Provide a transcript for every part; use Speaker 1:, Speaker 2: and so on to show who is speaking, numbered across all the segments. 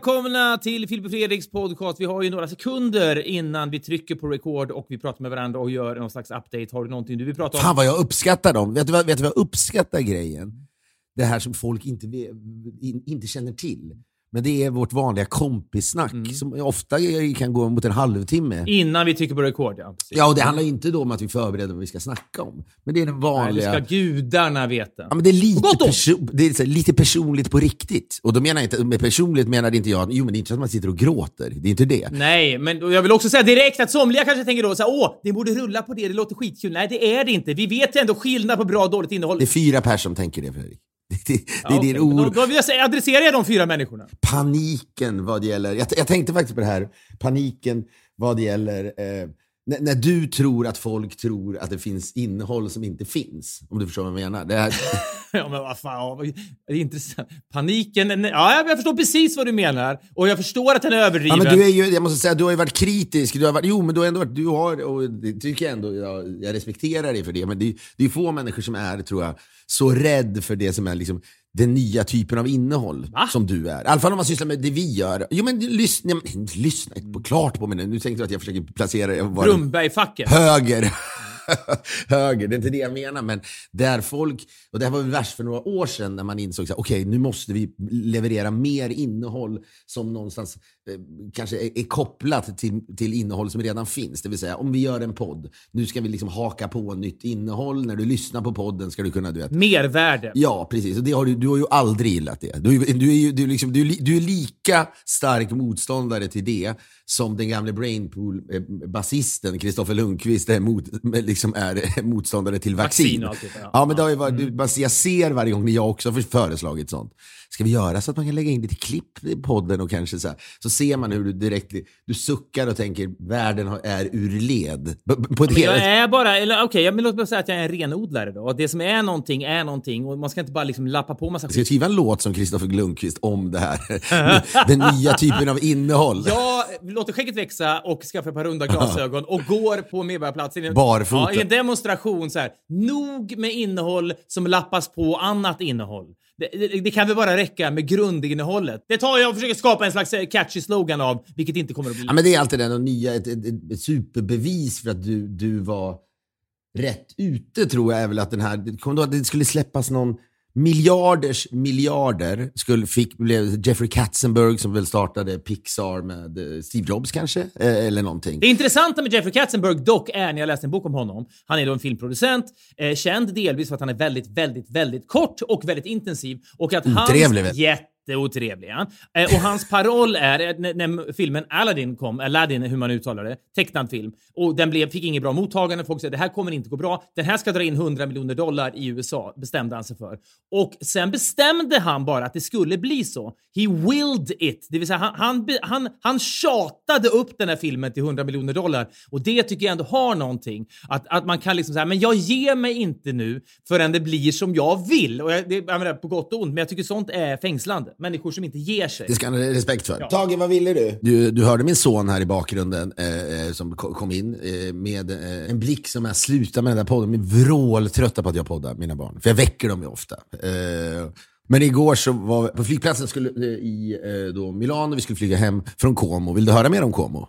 Speaker 1: välkomna till Filip och Fredriks podcast. Vi har ju några sekunder innan vi trycker på record och vi pratar med varandra och gör någon slags update. Har du någonting du vill prata om?
Speaker 2: Fan vad jag uppskattar dem. Vet du vad, vet du vad jag uppskattar grejen? Det här som folk inte, in, inte känner till. Men det är vårt vanliga kompissnack
Speaker 1: Mm.
Speaker 2: som ofta kan gå mot en halvtimme.
Speaker 1: Innan vi trycker på record, ja. Precis.
Speaker 2: Ja, och det handlar ju inte då om att vi förbereder vad vi ska snacka om. Men det är den
Speaker 1: Nej, det
Speaker 2: vanliga...
Speaker 1: ska gudarna veta.
Speaker 2: Ja, men det är lite, perso- det är lite personligt på riktigt. Och då menar jag inte, med personligt menar inte jag, jo men det är inte så att man sitter och gråter. Det är inte det.
Speaker 1: Nej, men jag vill också säga direkt att somliga kanske tänker då så här, åh, det borde rulla på det, det låter skitkul. Nej, det är det inte. Vi vet ändå skillnad på bra och dåligt innehåll.
Speaker 2: Det är fyra personer som tänker det Fredrik. Det, det, det är
Speaker 1: Ja,
Speaker 2: din ord.
Speaker 1: Då, då adresserar jag de fyra människorna.
Speaker 2: paniken vad det gäller, jag, jag tänkte faktiskt på det här, paniken vad det gäller eh, när, när du tror att folk tror att det finns innehåll som inte finns. Om du förstår vad jag menar. Det här,
Speaker 1: Ja, men vad fan, det är intressant. Paniken, ja, jag förstår precis vad du menar. Och jag förstår att den är
Speaker 2: ja,
Speaker 1: överdriven.
Speaker 2: men du är ju, jag måste säga, du har ju varit kritisk. Du har varit, jo, men du har ändå varit, du har, och det tycker jag ändå, jag, jag respekterar dig för det. Men det, är- det är få människor som är, tror jag, så rädd för det som är liksom den nya typen av innehåll
Speaker 1: Va?
Speaker 2: som du är. I alla fall om man sysslar med det vi gör. Jo men lyssna, lyssna på klart på mig nu. Nu tänkte jag att jag försöker placera dig.
Speaker 1: Brumbergfacket.
Speaker 2: höger. höger, det är inte det jag menar. Men där folk, och det här var värst för några år sedan när man insåg att okej, nu måste vi leverera mer innehåll som någonstans eh, kanske är, är kopplat till, till innehåll som redan finns. Det vill säga, om vi gör en podd, nu ska vi liksom haka på nytt innehåll. När du lyssnar på podden ska du kunna, du vet,
Speaker 1: Mervärde.
Speaker 2: Ja, precis. Och det har du, du har ju aldrig gillat det. Du, du, är, ju, du, liksom, du, du är lika stark motståndare till det som den gamle Brainpool-basisten Kristoffer Lundqvist är, mot, liksom är motståndare till vaccin.
Speaker 1: Vaccin där, ja.
Speaker 2: ja, men det har ju varit, man- jag ser varje gång när jag också föreslagit sånt. Ska vi göra så att man kan lägga in lite klipp i podden och kanske så här, så ser man hur du direkt du suckar och tänker världen är ur led. På ett
Speaker 1: Men jag är bara, eller okej, jag vill låt mig säga att jag är en renodlare då. Att det som är någonting är någonting och man ska inte bara liksom lappa på massa
Speaker 2: Jag ska skriva en låt som Kristoffer Lundqvist om det här. Den nya typen av innehåll.
Speaker 1: Jag låter skägget växa och skaffar ett par runda glasögon och går på Medborgarplatsen.
Speaker 2: Barfota.
Speaker 1: Ja, I en demonstration så här. Nog med innehåll som lappas på annat innehåll. Det, det, kan väl bara räcka med grundinnehållet. Det tar jag och försöker skapa en slags eh, catchy slogan av, vilket inte kommer att bli.
Speaker 2: Ja, men det är alltid det, nya, ett, ett, ett, ett superbevis för att du, du var rätt ute tror jag är väl att den här, kommer du ihåg att det skulle släppas någon miljarders miljarder skulle, fick, blev Jeffrey Katzenberg som väl startade Pixar med eh, Steve Jobs kanske, eh, eller någonting.
Speaker 1: Det intressanta med Jeffrey Katzenberg dock är, när jag läste en bok om honom, han är då en filmproducent, eh, känd delvis för att han är väldigt, väldigt, väldigt kort och väldigt intensiv. Och att
Speaker 2: Otrevlig,
Speaker 1: hans...
Speaker 2: vet.
Speaker 1: Jätteotrevlig, eh, Och hans paroll är, eh, när, när filmen Aladdin kom, Aladdin hur man uttalar det, tecknad film, och den blev, fick inget bra mottagande. Folk säger det här kommer inte gå bra. Den här ska dra in 100 miljoner dollar i USA, bestämde han sig för. Och sen bestämde han bara att det skulle bli så. He willed it. Det vill säga, han, han, han, han tjatade upp den här filmen till 100 miljoner dollar. Och det tycker jag ändå har någonting. Att, att man kan liksom säga, men jag ger mig inte nu förrän det blir som jag vill. Och jag, det, jag menar, på gott och ont, men jag tycker sånt är fängslande. Människor som inte ger sig.
Speaker 2: Det ska han ha respekt för.
Speaker 1: Ja.
Speaker 2: Tage, vad ville du? du? Du hörde min son här i bakgrunden eh, eh, som ko- kom in eh, med eh, en blick som är sluta med den där podden. De är vråltrötta på att jag poddar, mina barn. För jag väcker dem ju ofta. Eh, men igår så var vi på flygplatsen skulle, eh, i då Milano, vi skulle flyga hem från Como. Vill du höra mer om Como?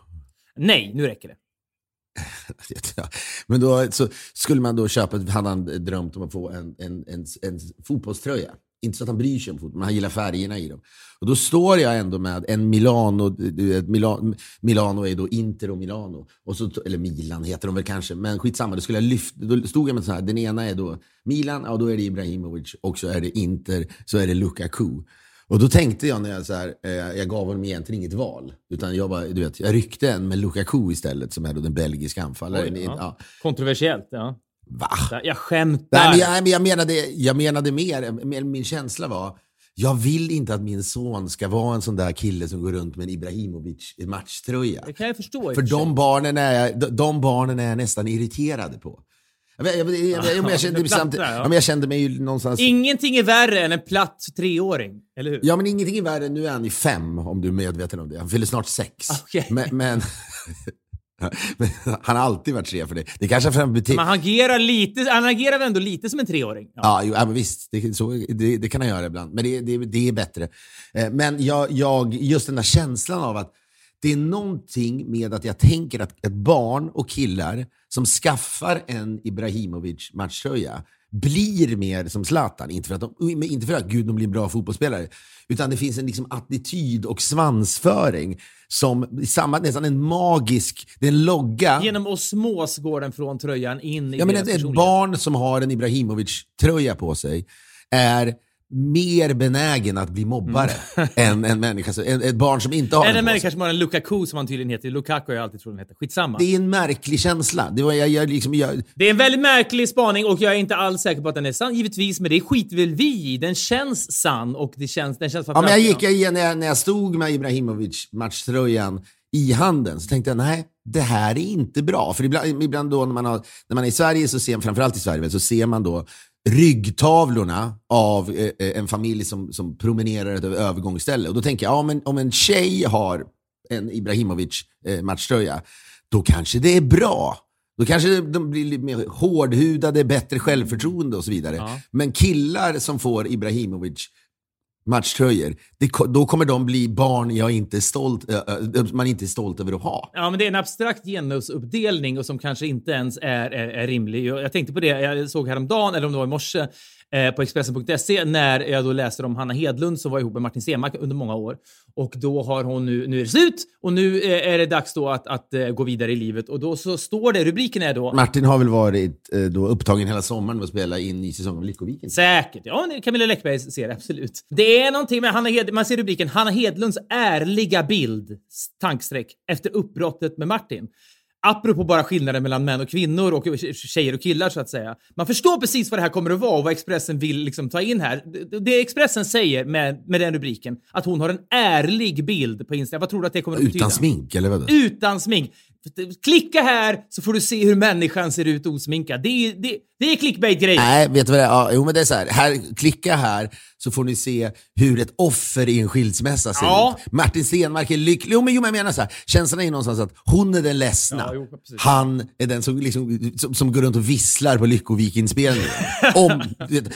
Speaker 1: Nej, nu räcker det.
Speaker 2: Men då så skulle man då köpa, hade han drömt om att få en, en, en, en fotbollströja. Inte så att han bryr sig om fotboll, men han gillar färgerna i dem. Och då står jag ändå med en Milano, Milano, Milano är då Inter och Milano. Och så, eller Milan heter de väl kanske, men skitsamma. Då, skulle jag lyfta, då stod jag med så här, den ena är då Milan, ja då är det Ibrahimovic. Och så är det Inter, så är det Lukaku. Och då tänkte jag när jag så här, eh, jag gav honom egentligen inget val. Utan jag, bara, du vet, jag ryckte en med Lukaku istället, som är då den belgiska anfallaren.
Speaker 1: Oj,
Speaker 2: ja.
Speaker 1: ja. Kontroversiellt, ja.
Speaker 2: Va?
Speaker 1: Jag skämtar.
Speaker 2: Nej, men jag, men jag, menade, jag menade mer, min- känsla var, jag vill inte att min son ska vara en sån där kille som går runt med en Ibrahimovic matchtröja.
Speaker 1: Det kan jag förstå. i
Speaker 2: För de barnen, är jag, de, barnen är jag nästan irriterade på. Jag, jag, jag, jag, jag, jag, kände,
Speaker 1: ja.
Speaker 2: jag mig ju någonstans...
Speaker 1: Ingenting är värre än en platt treåring, eller hur?
Speaker 2: Ja, men ingenting är värre. Nu är han ju fem, om du är medveten om det. Han fyller snart sex. Men, men, men han har alltid varit tre för det. Det kanske är för att han
Speaker 1: agerar lite, han agerar väl ändå lite som en treåring? Ja.
Speaker 2: Ja, jo, ja men visst. Det, så, det, det kan han göra ibland. Men det, det, det är bättre. Eh, Men jag, jag, just den där känslan av att det är någonting med att jag tänker att ett barn och killar som skaffar en Ibrahimovic matchtröja blir mer som Zlatan. Inte för, att de, inte för att gud, de blir bra fotbollsspelare. Utan det finns en liksom attityd och svansföring som samma, nästan en magisk, det är en logga.
Speaker 1: Genom osmos går den från tröjan in i
Speaker 2: Ja, men ett, ett barn som har en Ibrahimovic-tröja på sig är mer benägen att bli mobbare än en människa. En, ett barn som inte har
Speaker 1: Eller en människa som har en Lukaku som han tydligen heter. Lukaku har jag alltid trott den heter. Skitsamma.
Speaker 2: Det är en märklig känsla. Det var, jag, jag, liksom, jag,
Speaker 1: Det är en väldigt märklig spaning och jag är inte alls säker på att den är sann, givetvis, men det skiter väl vi i. Den känns sann och det känns, den känns
Speaker 2: ja, men jag gick, jag, när, jag, när jag stod med Ibrahimovic-matchtröjan i handen så tänkte jag, nej, det här är inte bra. För ibland, ibland då när man, har, när man är i Sverige, så ser, framförallt i Sverige, så ser man då ryggtavlorna av eh, eh, en familj som, som promenerar ett övergångsställe. Och då tänker jag, ja, men om en tjej har en Ibrahimovic-matchtröja, då kanske det är bra. Då kanske de blir lite mer hårdhudade, bättre självförtroende och så vidare.
Speaker 1: Ja.
Speaker 2: Men killar som får Ibrahimovic matchtröjor, det, då kommer de bli barn jag inte är stolt, man inte är stolt över att ha.
Speaker 1: Ja, men det är en abstrakt genusuppdelning och som kanske inte ens är, är, är rimlig. Jag tänkte på det, jag såg häromdagen, eller om det var i morse, eh, på Expressen.se när jag då läste om Hanna Hedlund som var ihop med Martin Stenmarck under många år. Och då har hon nu, nu är det slut och nu eh, är det dags då att, att eh, gå vidare i livet. Och då så står det, rubriken är då
Speaker 2: Martin har väl varit eh, då upptagen hela sommaren med att spela in ny säsong av Lyckoviken.
Speaker 1: Säkert. Ja, det Camilla Läckbergs serie, absolut. Det är någonting med Hanna Hed man ser rubriken Hanna Hedlunds ärliga bild, tankstreck, efter uppbrottet med Martin. Apropå bara skillnaden mellan män och kvinnor och tjejer och killar så att säga. Man förstår precis vad det här kommer att vara och vad Expressen vill liksom ta in här. Det- Expressen säger med, med den rubriken, att hon har en ärlig bild på Instagram. Vad tror du att det kommer att betyda?
Speaker 2: Utan smink, eller vad?
Speaker 1: Utan smink. Klicka här så får du se hur människan ser ut osminkad. Det är, det, det är clickbait-grejer.
Speaker 2: Nej, vet du vad det är? Ja, jo, men det är så här. här. Klicka här så får ni se hur ett offer i en skilsmässa ser
Speaker 1: Ja.
Speaker 2: ut. Martin Stenmarck är lycklig. Jo, men, jo, men jag menar så här. Känslan är ju någonstans att hon är den ledsna.
Speaker 1: Ja, jo.
Speaker 2: Han är den som, liksom, som, som går runt och visslar på Lyckovik-inspelningen. Om,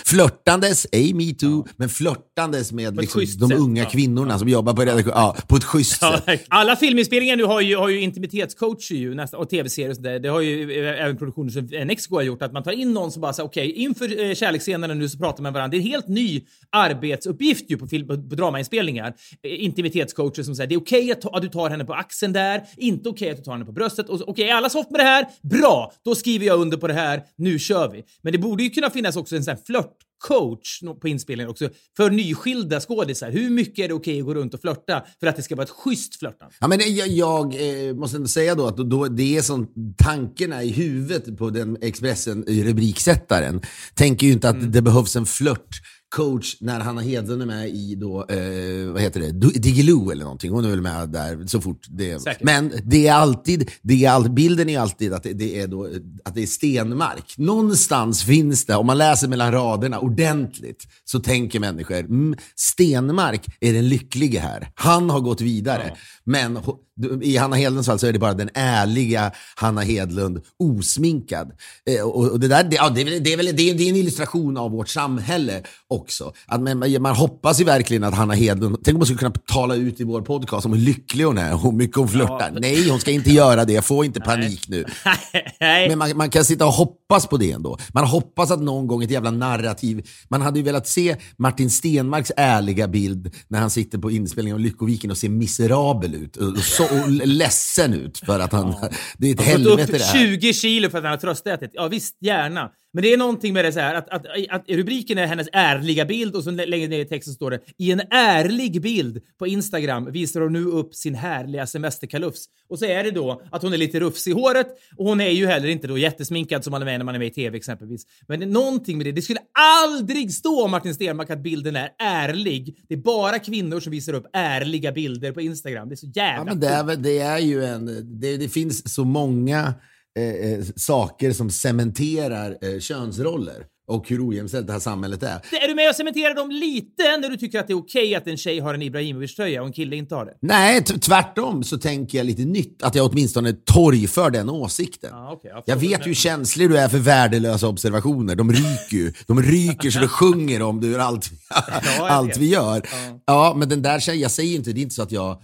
Speaker 2: flörtandes, ej metoo, men flörtandes med liksom, de
Speaker 1: sätt,
Speaker 2: unga
Speaker 1: ja.
Speaker 2: kvinnorna som jobbar på redaktion. Ja, på ett schysst
Speaker 1: Ja,
Speaker 2: sätt.
Speaker 1: alla filminspelningar nu har ju, har ju intimitetscoacher ju, nästan, och tv-serier och sådär. Det har ju eh, även produktioner som Nexco har gjort, att man tar in någon som bara säger okej, inför eh, kärleksscenerna nu så pratar man med varandra. Det är en helt ny arbetsuppgift ju på, film, på, på dramainspelningar. Eh, intimitetscoacher som säger det är okej att, ta, att du tar henne på axeln där, inte okej att du tar henne på bröstet. Okej, är alla soft med det här? Bra! Då skriver jag under på det här. Nu kör vi. Men det borde ju kunna finnas också en sån här flörtcoach no- på inspelningen också för nyskilda skådisar. Hur mycket är det okej att gå runt och flörta för att det ska vara ett schysst flörtande?
Speaker 2: Ja, men jag, jag eh, måste ändå säga då att då, det är som tankarna i huvudet på den Expressen i rubriksättaren. Tänker ju inte
Speaker 1: Mm.
Speaker 2: att det behövs en flört coach när Hanna Hedlund är med i då, eh, vad heter det, Diggiloo eller någonting. Hon är väl med där så fort det
Speaker 1: Säkert.
Speaker 2: Men det är alltid, det är all, bilden är alltid att det, det är då, att det är stenmark. Någonstans finns det, om man läser mellan raderna ordentligt, så tänker människor, mm, Stenmark är den lycklige här. Han har gått vidare. Men ho- i Hanna Hedlunds fall så är det bara den ärliga Hanna Hedlund osminkad. Eh, och, och det, där, det, ja, det, är väl- det, är väl, det, är, det är en illustration av vårt samhälle också. Att man, man- hoppas ju verkligen att Hanna Hedlund, tänk om hon skulle kunna tala ut i vår podcast om hur lycklig hon är och hur mycket hon flörtar.
Speaker 1: Ja.
Speaker 2: Nej, hon ska inte göra det. Få inte panik nu.
Speaker 1: Nej.
Speaker 2: Men man, man kan sitta och hoppas på det ändå. Man hoppas att någon gång ett jävla narrativ... Man hade ju velat se Martin Stenmarks ärliga bild när han sitter på inspelningen av Lyckoviken och ser miserabel ut och, och, så, och ledsen ut för att han... Det är ett helvete det här.
Speaker 1: 20 kilo för att han har tröstätit. Ja visst, gärna. Men det är någonting med det så här att, att, att rubriken är hennes ärliga bild och så längre ner i texten står det i en ärlig bild på Instagram visar hon nu upp sin härliga semesterkalufs. Och så är det då att hon är lite rufsig i håret och hon är ju heller inte då jättesminkad som man är med när man är med i tv exempelvis. Men det är någonting med det. Det skulle aldrig stå om Martin Stenmarck att bilden är ärlig. Det är bara kvinnor som visar upp ärliga bilder på Instagram. Det är så jävla
Speaker 2: Ja, men det, är, det är ju en... Det, det finns så många eh, eh, saker som cementerar eh, könsroller och hur ojämställt det här samhället är.
Speaker 1: Är du med och cementerar dem lite när du tycker att det är okej att en tjej har en Ibrahimovic-tröja och en kille inte har det?
Speaker 2: Nej, tvärtom så tänker jag lite nytt. Att jag åtminstone torgför den åsikten.
Speaker 1: Ja, okej, jag
Speaker 2: jag vet hur känslig du är för värdelösa observationer. De ryker ju. De ryker så det sjunger om du allt, allt vi gör.
Speaker 1: Ja.
Speaker 2: Ja, men den där tjejen, jag säger inte, det är inte så att jag...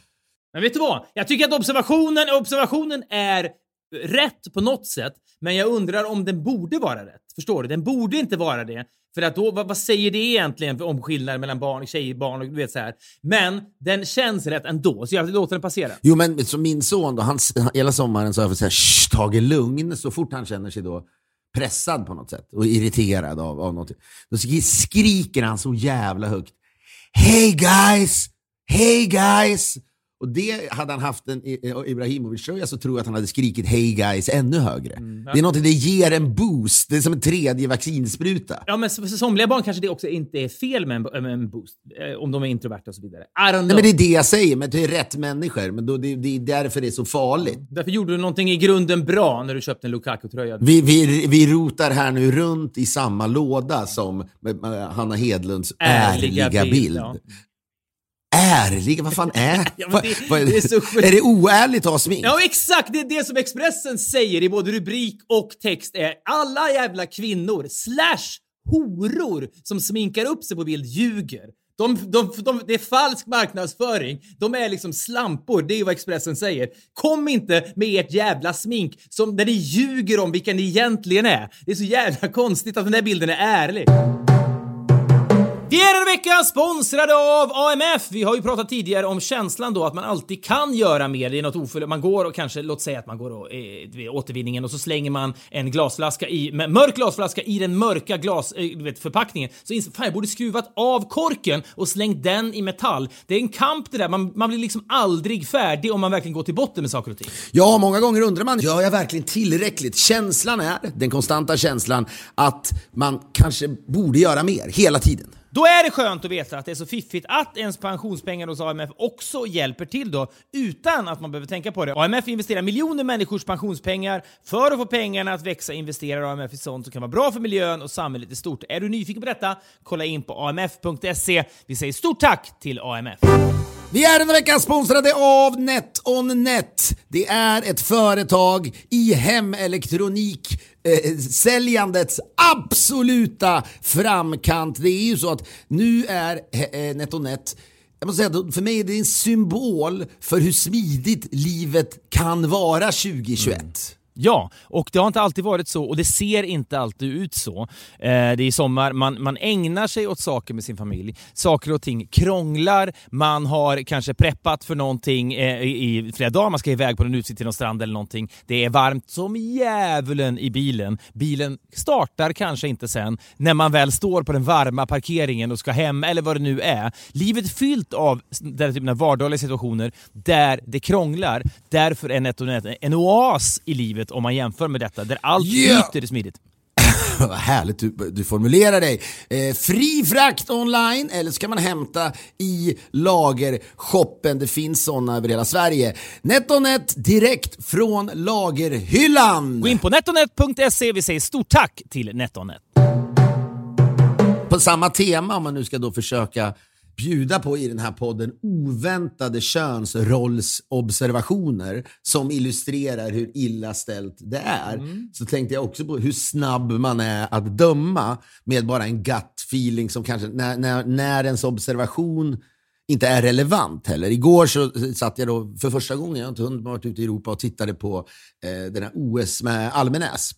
Speaker 1: Men vet du vad? Jag tycker att observationen, observationen är rätt på något sätt, men jag undrar om den borde vara rätt. Förstår du? Den borde inte vara det. För att då, vad, vad säger det egentligen om skillnaden mellan barn, tjejer, barn och du vet så här. Men den känns rätt ändå, så jag låter den passera.
Speaker 2: Jo, men som min son då, han, hela sommaren så har jag fått säga "Shh, Tage lugn, så fort han känner sig då pressad på något sätt och irriterad av, av något. Då skriker han så jävla högt. Hey guys! Hey guys! Och det hade han haft en Ibrahimovic-tröja så tror jag att han hade skrikit Hey guys ännu högre. Det är något, det ger en boost. Det är som en tredje vaccinspruta.
Speaker 1: Ja, men för somliga barn kanske det också inte är fel med en, boost, eh, om de är introverta och så vidare. I don't know.
Speaker 2: Nej, men det är det jag säger, men det är rätt människor. Men då, det, det är därför det är så farligt.
Speaker 1: Därför gjorde du någonting i grunden bra när du köpte en Lukaku-tröja.
Speaker 2: Vi, vi, vi rotar här nu runt i samma låda som Hanna Hedlunds ärliga,
Speaker 1: Ärliga
Speaker 2: bild.
Speaker 1: bild, ja.
Speaker 2: Ärliga? Vad fan är
Speaker 1: Ja, det-
Speaker 2: vad är,
Speaker 1: det är så
Speaker 2: är det oärligt att ha smink?
Speaker 1: Ja, exakt! Det är det som Expressen säger i både rubrik och text är alla jävla kvinnor slash horor som sminkar upp sig på bild ljuger. De, de, de, det är falsk marknadsföring. De är liksom slampor, det är vad Expressen säger. Kom inte med ert jävla smink som där ni ljuger om vilka ni egentligen är. Det är så jävla konstigt att den där bilden är ärlig. Vi är den veckan sponsrade av AMF. Vi har ju pratat tidigare om känslan då att man alltid kan göra mer. Det är något oförlåtligt. Man går och kanske, låt säga att man går och, eh, vid återvinningen och så slänger man en glasflaska i, med mörk glasflaska i den mörka glas, eh, du vet, förpackningen. Så inser fan jag borde skruvat av korken och slängt den i metall. Det är en kamp det där. Man, man blir liksom aldrig färdig om man verkligen går till botten med saker och ting.
Speaker 2: Ja, många gånger undrar man, gör jag verkligen tillräckligt? Känslan är, den konstanta känslan, att man kanske borde göra mer hela tiden.
Speaker 1: Då är det skönt att veta att det är så fiffigt att ens pensionspengar hos AMF också hjälper till då, utan att man behöver tänka på det. AMF investerar miljoner människors pensionspengar. För att få pengarna att växa investerar AMF i sånt som kan vara bra för miljön och samhället i stort. Är du nyfiken på detta? Kolla in på amf.se. Vi säger stort tack till AMF.
Speaker 2: Vi är denna vecka sponsrade av NetOnNet. Det är ett företag i hemelektronik eh, säljandets absoluta framkant. Det är ju så att nu är eh, eh NetOnNet jag måste säga för mig är det en symbol för hur smidigt livet kan vara 2021.
Speaker 1: Ja, och det har inte alltid varit så och det ser inte alltid ut så. Eh, det är sommar, man, man ägnar sig åt saker med sin familj. Saker och ting krånglar, man har kanske preppat för någonting eh, i, i flera dagar, man ska iväg på en utsikt till någon strand eller någonting. Det är varmt som djävulen i bilen. Bilen startar kanske inte sen när man väl står på den varma parkeringen och ska hem eller vad det nu är. Livet är fyllt av den typen av vardagliga situationer där det krånglar. Därför är NetOnNet en oas i livet om man jämför med detta, där allt
Speaker 2: Ja.
Speaker 1: flyter smidigt.
Speaker 2: Vad härligt du, du formulerar dig. Eh, fri frakt online eller så kan man hämta i lagershoppen. Det finns sådana över hela Sverige. NetOnNet direkt från lagerhyllan.
Speaker 1: Gå in på netonet.se. Vi säger stort tack till NetOnNet.
Speaker 2: På samma tema, om man nu ska då försöka bjuda på i den här podden oväntade könsrollsobservationer som illustrerar hur illa ställt det är. Så tänkte jag också på hur snabb man är att döma med bara en gut feeling som kanske när, när, när ens observation inte är relevant heller. Igår så satt jag då för första gången, jag har inte hunnit varit ute i Europa och tittade på eh, den här OS med Almenäs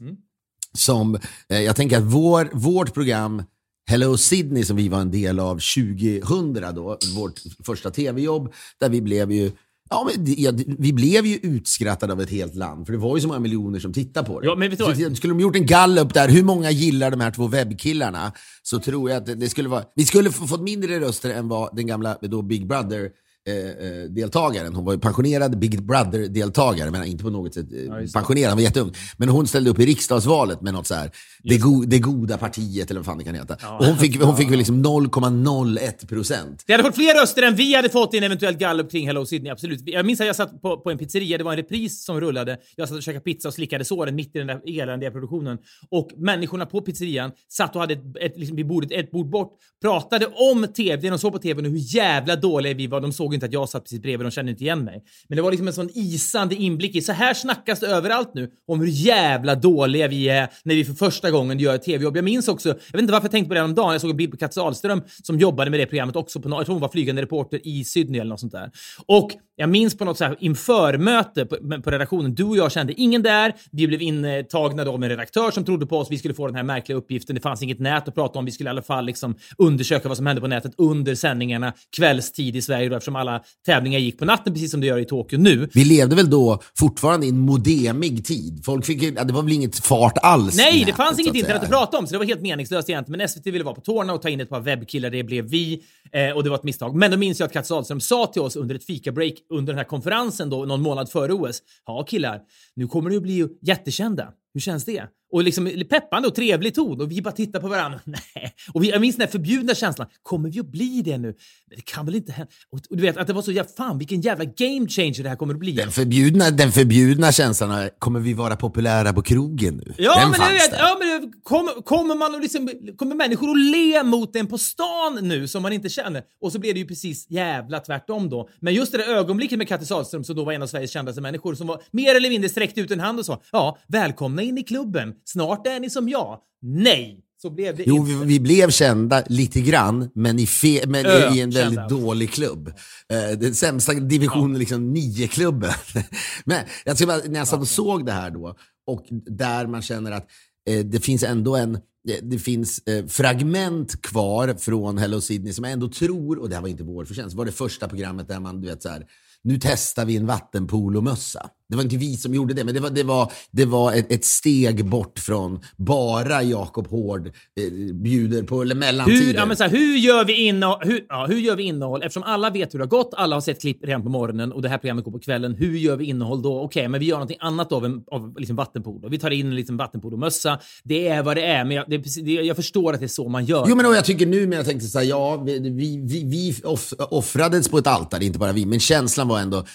Speaker 2: som eh, jag tänker att vår, vårt program Hello Sydney som vi var en del av 2000 då, vårt första tv-jobb, där vi blev ju Ja, men ja, vi blev ju utskrattade av ett helt land, för det var ju så många miljoner som tittade på det.
Speaker 1: Ja, men vet du
Speaker 2: skulle de gjort en gallup där, hur många gillar de här två webbkillarna, så tror jag att det, det skulle vara... Vi skulle få fått mindre röster än vad den gamla då Big Brother eh, eh, deltagaren, hon var ju pensionerad Big Brother-deltagare, men inte på något sätt eh,
Speaker 1: det.
Speaker 2: pensionerad, hon var jätteung. Men hon ställde upp i riksdagsvalet med något så här, det, go, det goda partiet eller vad fan det kan heta. och hon fick, hon fick väl liksom 0,01 procent.
Speaker 1: Det hade fått fler röster än vi hade fått i en eventuell gallup kring Hello Sydney, absolut. Jag minns att jag satt på, på en pizzeria, det var en repris som rullade. Jag satt och käkade pizza och slickade såren mitt i den där eländiga produktionen. Och människorna på pizzerian satt och hade ett, ett, liksom vid bordet, ett bord bort, pratade om TV, det de såg på TV och hur jävla dåliga vi var. De såg inte att jag satt precis bredvid, de kände inte igen mig. Men det var liksom en sån isande inblick i, så här snackas det överallt nu om hur jävla dåliga vi är när vi för första gången gör ett TV-jobb. Jag minns också, jag vet inte varför jag tänkte på det häromdagen. dagen. jag såg en bild på Katja Ahlström som jobbade med det programmet också, på, jag tror hon var flygande reporter i Sydney eller något sånt där. Och jag minns på något så här införmöte på, på redaktionen, du och jag kände ingen där, vi blev intagna då av en redaktör som trodde på oss, vi skulle få den här märkliga uppgiften, det fanns inget nät att prata om, vi skulle i alla fall liksom undersöka vad som hände på nätet under sändningarna kvällstid i Sverige då, eftersom alla tävlingar gick på natten precis som det gör i Tokyo nu.
Speaker 2: Vi levde väl då fortfarande i en modemig tid. Folk fick, det var väl inget fart alls.
Speaker 1: Nej, det
Speaker 2: nätet,
Speaker 1: fanns
Speaker 2: så
Speaker 1: inget internet att prata om, så det var helt meningslöst egentligen. Men SVT ville vara på tårna och ta in ett par webbkillar. Det blev vi eh, och det var ett misstag. Men då minns jag att Katz Ahlström sa till oss under ett fika-break under den här konferensen då, någon månad före OS. Ja, killar, nu kommer ni att bli jättekända. Hur känns det? Och liksom peppande och trevlig ton och vi bara tittar på varandra. Nej. Och vi, jag minns den här förbjudna känslan. Kommer vi att bli det nu? Men det kan väl inte hända? Och, och du vet att det var så jävla, fan vilken jävla game changer det här kommer att bli.
Speaker 2: Den förbjudna, den förbjudna känslan, kommer vi vara populära på krogen nu?
Speaker 1: Ja,
Speaker 2: den
Speaker 1: men,
Speaker 2: fanns
Speaker 1: vet, ja, men kommer, kommer, man liksom, kommer människor att le mot en på stan nu som man inte känner? Och så blev det ju precis jävla tvärtom då. Men just det där ögonblicket med Kattis Ahlström som då var en av Sveriges kändaste människor som var mer eller mindre sträckte ut en hand och sa ja, välkomna in i klubben. Snart är ni som jag. Nej, så blev det
Speaker 2: Jo,
Speaker 1: inte.
Speaker 2: vi, vi blev kända lite grann, men i, fe, men
Speaker 1: Ö,
Speaker 2: i en väldigt
Speaker 1: kända.
Speaker 2: dålig klubb. Eh, den sämsta divisionen, liksom nio-klubben. men jag ska bara, när jag satt och såg det här då, och där man känner att eh, det finns ändå en det, det finns eh, fragment kvar från Hello Sydney som jag ändå tror, och det här var inte vår förtjänst, var det första programmet där man, du vet så här, nu testar vi en vattenpolomössa. Det var inte vi som gjorde det, men det var, det var, det var ett, ett steg bort från bara Jakob Hård eh, bjuder på eller mellantider.
Speaker 1: Hur, ja, men så här, hur, gör vi innehåll, hur, ja, hur gör vi innehåll? Eftersom alla vet hur det har gått, alla har sett klipp redan på morgonen och det här programmet går på kvällen. Hur gör vi innehåll då? Okej, men vi gör någonting annat av, en, av liksom vattenpolo. Vi tar in en liten vattenpolomössa. Det är vad det är, men jag, det, det, jag förstår att det är så man gör.
Speaker 2: Jo, men och jag tycker nu, men jag tänkte så här, ja, vi, vi, vi, vi off, offrades på ett altare, inte bara vi, men känslan var ändå,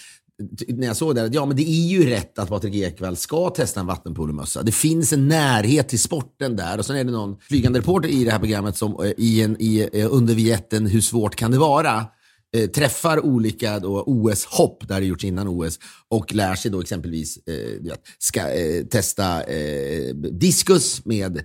Speaker 2: när jag såg det, att ja, men det är ju rätt att Patrik Ekwall ska testa en vattenpolomössa. Det finns en närhet till sporten där och sen är det någon flygande reporter i det här programmet som eh, i en, i, eh, under vignetten Hur svårt kan det vara? Eh, träffar olika OS-hopp, där det gjorts innan OS, och lär sig då exempelvis eh, ska, eh, testa eh, diskus med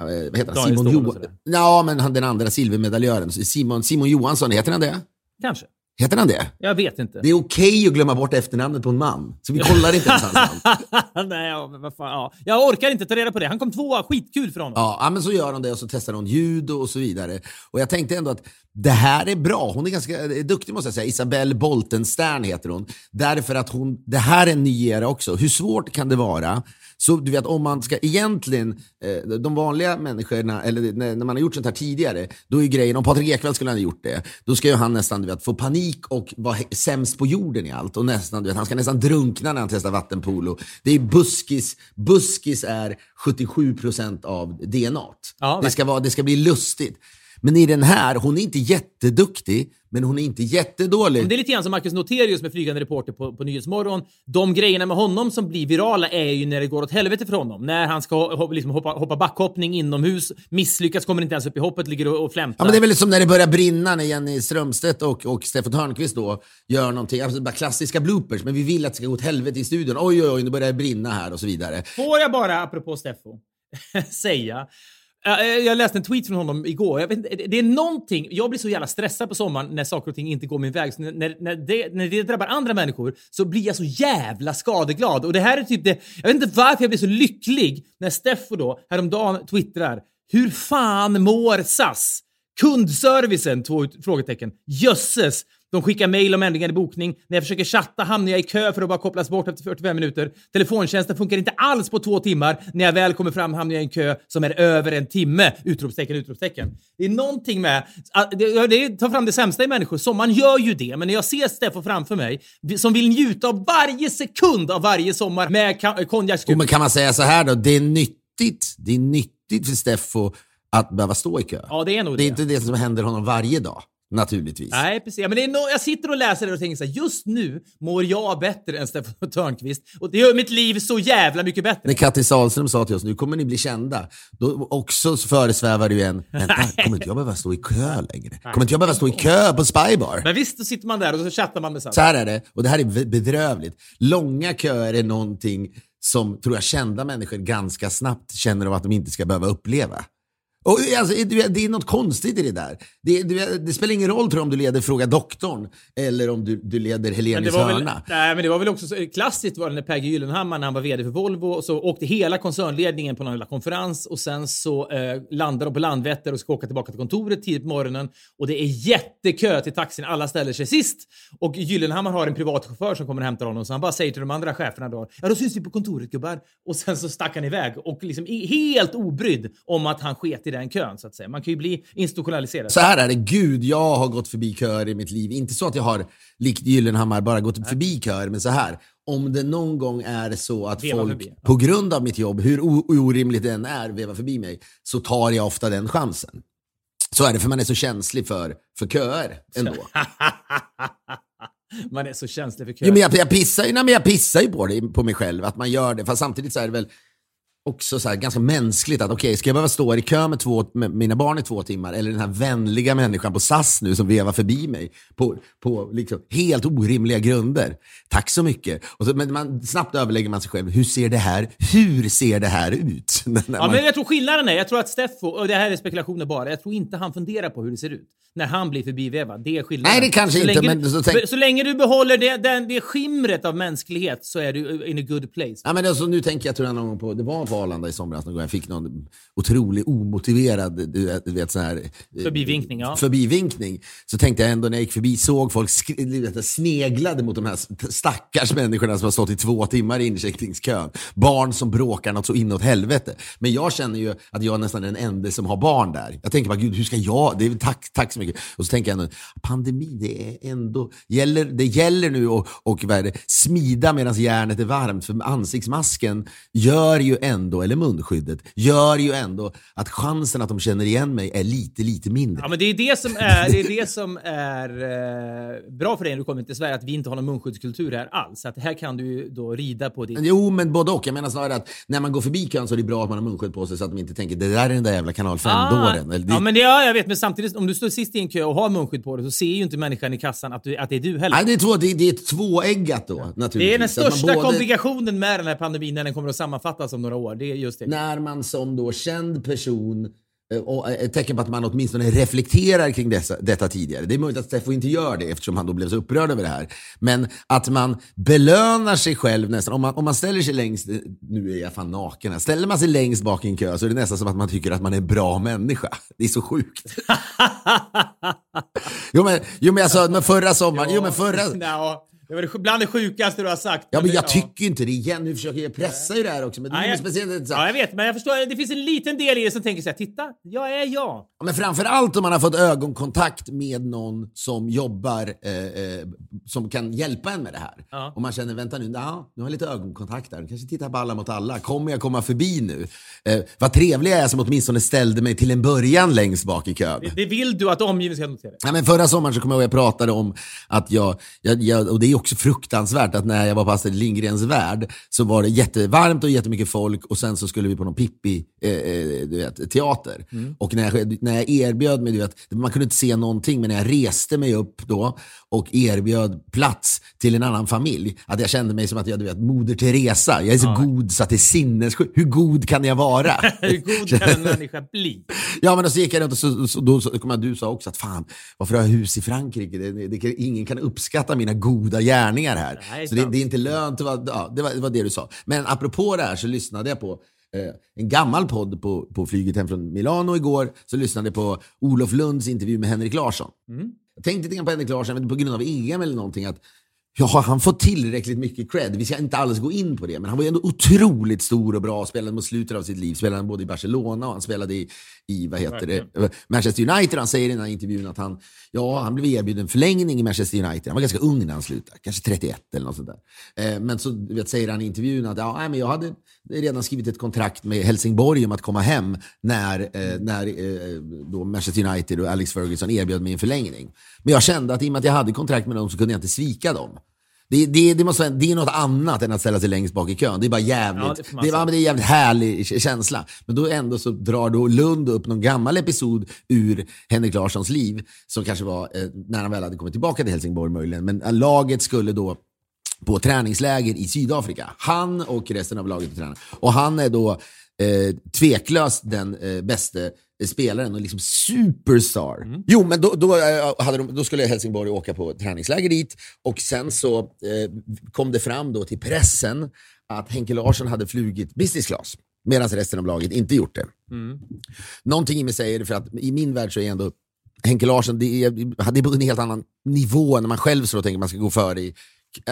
Speaker 2: vad heter han? Simon Johansson. Ja, men han, den andra silvermedaljören, Simon, Simon Johansson, heter han det?
Speaker 1: Kanske.
Speaker 2: Heter han det?
Speaker 1: Jag vet inte.
Speaker 2: Det är okej att glömma bort efternamnet på en man, så vi kollar inte ens hans namn.
Speaker 1: Nej, ja, men vad fan, ja. Jag orkar inte ta reda på det. Han kom tvåa. Skitkul för honom.
Speaker 2: Ja, men så gör hon det och så testar hon ljud och så vidare. Och jag tänkte ändå att det här är bra. Hon är ganska eh, duktig måste jag säga. Isabelle Boltenstern heter hon. Därför att hon, det här är en ny era också. Hur svårt kan det vara? Så du vet om man ska egentligen, eh, de vanliga människorna, eller när, när man har gjort sånt här tidigare, då är ju grejen, om Patrik Ekwall skulle ha gjort det, då ska ju han nästan du vet, få panik och vara sämst på jorden i allt. Och nästan, du vet, han ska nästan drunkna när han testar vattenpolo. Det är buskis, buskis är 77% av DNA.
Speaker 1: Ja,
Speaker 2: det, ska vara, det ska bli lustigt. Men i den här, hon är inte jätteduktig, men hon är inte jättedålig.
Speaker 1: Det är lite grann som Marcus Noterius med flygande reporter på, på Nyhetsmorgon. De grejerna med honom som blir virala är ju när det går åt helvete för honom. När han ska ho- liksom hoppa, hoppa backhoppning inomhus, misslyckas, kommer inte ens upp i hoppet, ligger och, och flämtar.
Speaker 2: Ja, men det är väl som när det börjar brinna när Jenny Strömstedt och, och Steffo Törnqvist då gör någonting, alltså bara klassiska bloopers, men vi vill att det ska gå åt helvete i studion. Oj, oj, oj, nu börjar det brinna här och så vidare.
Speaker 1: Får jag bara, apropå Steffo, säga Eh, jag läste en tweet från honom igår. Jag vet, inte, det är någonting, jag blir så jävla stressad på sommaren när saker och ting inte går min väg. Så när, när, det, när det drabbar andra människor så blir jag så jävla skadeglad. Och det här är typ det, jag vet inte varför jag blir så lycklig när Steffo då häromdagen twittrar Hur fan mår SAS? Kundservicen? Två frågetecken. Jösses! De skickar mejl om ändringar i bokning. När jag försöker chatta hamnar jag i kö för att bara kopplas bort efter 45 minuter. Telefontjänsten funkar inte alls på två timmar. När jag väl kommer fram hamnar jag i en kö som är över en timme! Utropstecken, utropstecken. Det är någonting med... att- Det, det tar fram det sämsta i människor. Sommaren gör ju det, men när jag ser Steffo framför mig, som vill njuta av varje sekund av varje sommar med konjakskupp.
Speaker 2: Jo, men kan man säga så här då? Det är nyttigt, det är nyttigt för Steffo att behöva stå i kö.
Speaker 1: Ja, det är nog
Speaker 2: det är
Speaker 1: det.
Speaker 2: inte det som händer honom varje dag, naturligtvis.
Speaker 1: Nej, precis. Ja, Men det är no jag sitter och läser det och tänker så här, just nu mår jag bättre än Steffo Törnqvist. Och det gör mitt liv så jävla mycket bättre.
Speaker 2: När Kattis Sahlström sa till oss, nu kommer ni bli kända, då också föresvävar det ju en, vänta, kommer inte jag behöva stå i kö längre? Kommer inte jag behöva stå i kö på Spybar?
Speaker 1: Men visst, då sitter man där och så chattar man med
Speaker 2: Så
Speaker 1: Sanna.
Speaker 2: här är det, och det här är bedrövligt. Långa köer är någonting som, tror jag, kända människor ganska snabbt känner av att de inte ska behöva uppleva. Och, alltså, det är något konstigt i det där. Det, du vet, det spelar ingen roll tror jag, om du leder Fråga doktorn eller om du, du leder
Speaker 1: det,
Speaker 2: Helenius hörna.
Speaker 1: nej, men det var väl också så, klassiskt var det när Per Gyllenhammar när han var VD för Volvo och så åkte hela koncernledningen på någon lilla konferens och sen så eh, landade de på Landvetter och ska åka tillbaka till kontoret tidigt på morgonen och det är jättekö till taxin. Alla ställer sig sist och Gyllenhammar har en privat chaufför som kommer och hämtar honom så han bara säger till de andra cheferna då ja då syns vi på kontoret gubbar och sen så stack han iväg och liksom helt obrydd om att han sket i den kön så att säga. Man kan ju bli institutionaliserad.
Speaker 2: Så här är det, gud jag har gått förbi köer i mitt liv. Inte så att jag har, likt Gyllenhammar, bara gått förbi köer, men så här. Om det någon gång är så att
Speaker 1: Veva
Speaker 2: folk
Speaker 1: förbi,
Speaker 2: på grund av mitt jobb, hur orimligt det än är, vevar förbi mig, så tar jag ofta den chansen. Så är det, för man är så känslig för, för köer ändå.
Speaker 1: Man är så känslig för kö.
Speaker 2: Jo, men jag, jag, pissar ju, nej, men jag pissar ju på det, på mig själv, att man gör det. Fast samtidigt så är det väl också så här, ganska mänskligt att okej, ska jag behöva stå i kö med, två, med mina barn i två timmar? Eller den här vänliga människan på SAS nu som vevar förbi mig på, på liksom helt orimliga grunder. Tack så mycket. Och så, men man, snabbt överlägger man sig själv. Hur ser det här, hur ser det här ut? När
Speaker 1: Ja,
Speaker 2: man-
Speaker 1: men jag tror skillnaden är, jag tror att Steffo, och det här är spekulationer bara, jag tror inte han funderar på hur det ser ut när han blir förbivevad. Det är skillnaden.
Speaker 2: Nej, det kanske
Speaker 1: så
Speaker 2: inte,
Speaker 1: länge,
Speaker 2: men så tänk-
Speaker 1: så länge du behåller det, den, det skimret av mänsklighet så är du in a good place.
Speaker 2: Ja, men alltså, nu tänker jag tror jag någon gång på, det var på Arlanda i somras någon gång jag fick någon otrolig omotiverad du vet, så här, eh,
Speaker 1: Förbivinkning, ja.
Speaker 2: förbivinkning. Så tänkte jag ändå när jag gick förbi, såg folk sneglade mot de här st- stackars människorna som har stått i två timmar i incheckningskön. Barn som bråkar något så inåt helvete. Men jag känner ju att jag nästan är den enda som har barn där. Jag tänker bara, gud hur ska jag, det är, tack, tack så mycket. Och så tänker jag ändå, pandemi, det är ändå, gäller, det gäller nu att och, vad är det, smida medan järnet är varmt. För ansiktsmasken gör ju ändå, eller munskyddet, gör ju ändå att chansen att de känner igen mig är lite, lite mindre.
Speaker 1: Ja, men det är det som är, det är, det som är eh, bra för dig när du kommer till Sverige, att vi inte har någon munskyddskultur här alls. Att här kan du då rida på ditt...
Speaker 2: Jo, men både och. Jag menar snarare att när man går förbi kön så är det bra att man har munskydd på sig så att de inte tänker det där är den där jävla kanal 5-dåren. Eller det-
Speaker 1: Ah. ja, men det, ja, jag vet. Men samtidigt, om du står sist i en kö och har munskydd på dig så ser ju inte människan i kassan att, du, att det är du heller.
Speaker 2: Nej, det är, två, det, det är tvåeggat då, naturligtvis.
Speaker 1: Det är den största
Speaker 2: både-
Speaker 1: komplikationen med den här pandemin när den kommer att sammanfattas om några år. Det är just det.
Speaker 2: När man som då känd person eh, och ett tecken på att man åtminstone reflekterar kring dessa, detta tidigare. Det är möjligt att Steffo inte gör det eftersom han då blev så upprörd över det här. Men att man belönar sig själv nästan. Om man, om man ställer sig längst, eh, nu är jag fan naken här. Ställer man sig längst bak i en kö så är det nästan som att man tycker att man är en bra människa. Det är så sjukt. jo, men, jo men sa, men förra sommaren, jo men förra...
Speaker 1: Det var bland det sjukaste du har sagt.
Speaker 2: Ja men jag tycker ju inte det igen. Nu försöker jag pressa ju det här också. Men det är speciellt
Speaker 1: ja, jag vet, men jag förstår. Det finns en liten del i det som tänker så här, titta, jag är jag.
Speaker 2: Ja, Men framförallt om man har fått ögonkontakt med någon som jobbar, eh, eh, som kan hjälpa en med det här.
Speaker 1: Ja.
Speaker 2: Och man känner, vänta nu, ja, nu har jag lite ögonkontakt där. Kanske tittar på alla mot alla. Kommer jag komma förbi nu? Eh, vad trevlig jag är som åtminstone ställde mig till en början längst bak i kön.
Speaker 1: Det, det vill du att omgivningen ska notera.
Speaker 2: Ja, men förra sommaren så kommer jag ihåg att jag pratade om att jag, jag, jag, och det är också fruktansvärt att när jag var på Astrid Lindgrens värld så var det jättevarmt och jättemycket folk och sen så skulle vi på någon Pippi eh, eh, teater. Och när jag, när jag erbjöd mig, du vet, man kunde inte se någonting, men när jag reste mig upp då och erbjöd plats till en annan familj, att jag kände mig som att jag, du vet, Moder Teresa. Jag är så god så att det är sinnessjukt. Hur god kan jag vara?
Speaker 1: Hur god kan en människa bli?
Speaker 2: Ja, men då så gick jag runt och så, så, då så, kom jag, du sa också att fan, varför har jag hus i Frankrike? Det, det, det, ingen kan uppskatta mina goda gärningar här.
Speaker 1: Nej,
Speaker 2: så det, det är inte lönt att vara, ja, det, var, det var det du sa. Men apropå det här så lyssnade jag på eh, en gammal podd på, på flyget hem från Milano igår. Så lyssnade jag på Olof Lunds intervju med Henrik Larsson. jag tänkte lite grann på Henrik Larsson, men på grund av EM eller någonting, att Ja, han fått tillräckligt mycket cred? Vi ska inte alls gå in på det, men han var ju ändå otroligt stor och bra. Spelade mot slutet av sitt liv. Spelade både i Barcelona och han spelade i, i vad heter det, Manchester United. Han säger i den här intervjun att han, ja, han blev erbjuden förlängning i Manchester United. Han var ganska ung när han slutade, kanske 31 eller något sånt där. Eh, men så vet, säger han i intervjun att ja, men jag hade redan skrivit ett kontrakt med Helsingborg om att komma hem när, eh, när eh, då Manchester United och Alex Ferguson erbjöd mig en förlängning. Men jag kände att i och med att jag hade kontrakt med dem så kunde jag inte svika dem. Det, det, det, måste, det är något annat än att ställa sig längst bak i kön. Det är bara jävligt,
Speaker 1: Ja,
Speaker 2: det,
Speaker 1: det
Speaker 2: är, det är en jävligt härlig känsla. Men då ändå så drar då Lund upp någon gammal episod ur Henrik Larssons liv, som kanske var eh, när han väl hade kommit tillbaka till Helsingborg möjligen. Men eh, laget skulle då på träningsläger i Sydafrika. Han och resten av laget tränar. Och han är då eh, tveklöst den eh, bästa eh, spelaren och liksom superstar.
Speaker 1: Mm.
Speaker 2: Jo, men då, då, eh, hade de, då skulle Helsingborg åka på träningsläger dit och sen så eh, kom det fram då till pressen att Henke Larsson hade flugit business class medan resten av laget inte gjort det.
Speaker 1: Mm.
Speaker 2: Någonting i mig säger det för att i min värld så är ändå Henke Larsson, det är, det är på en helt annan nivå när man själv så tänker man ska gå före i,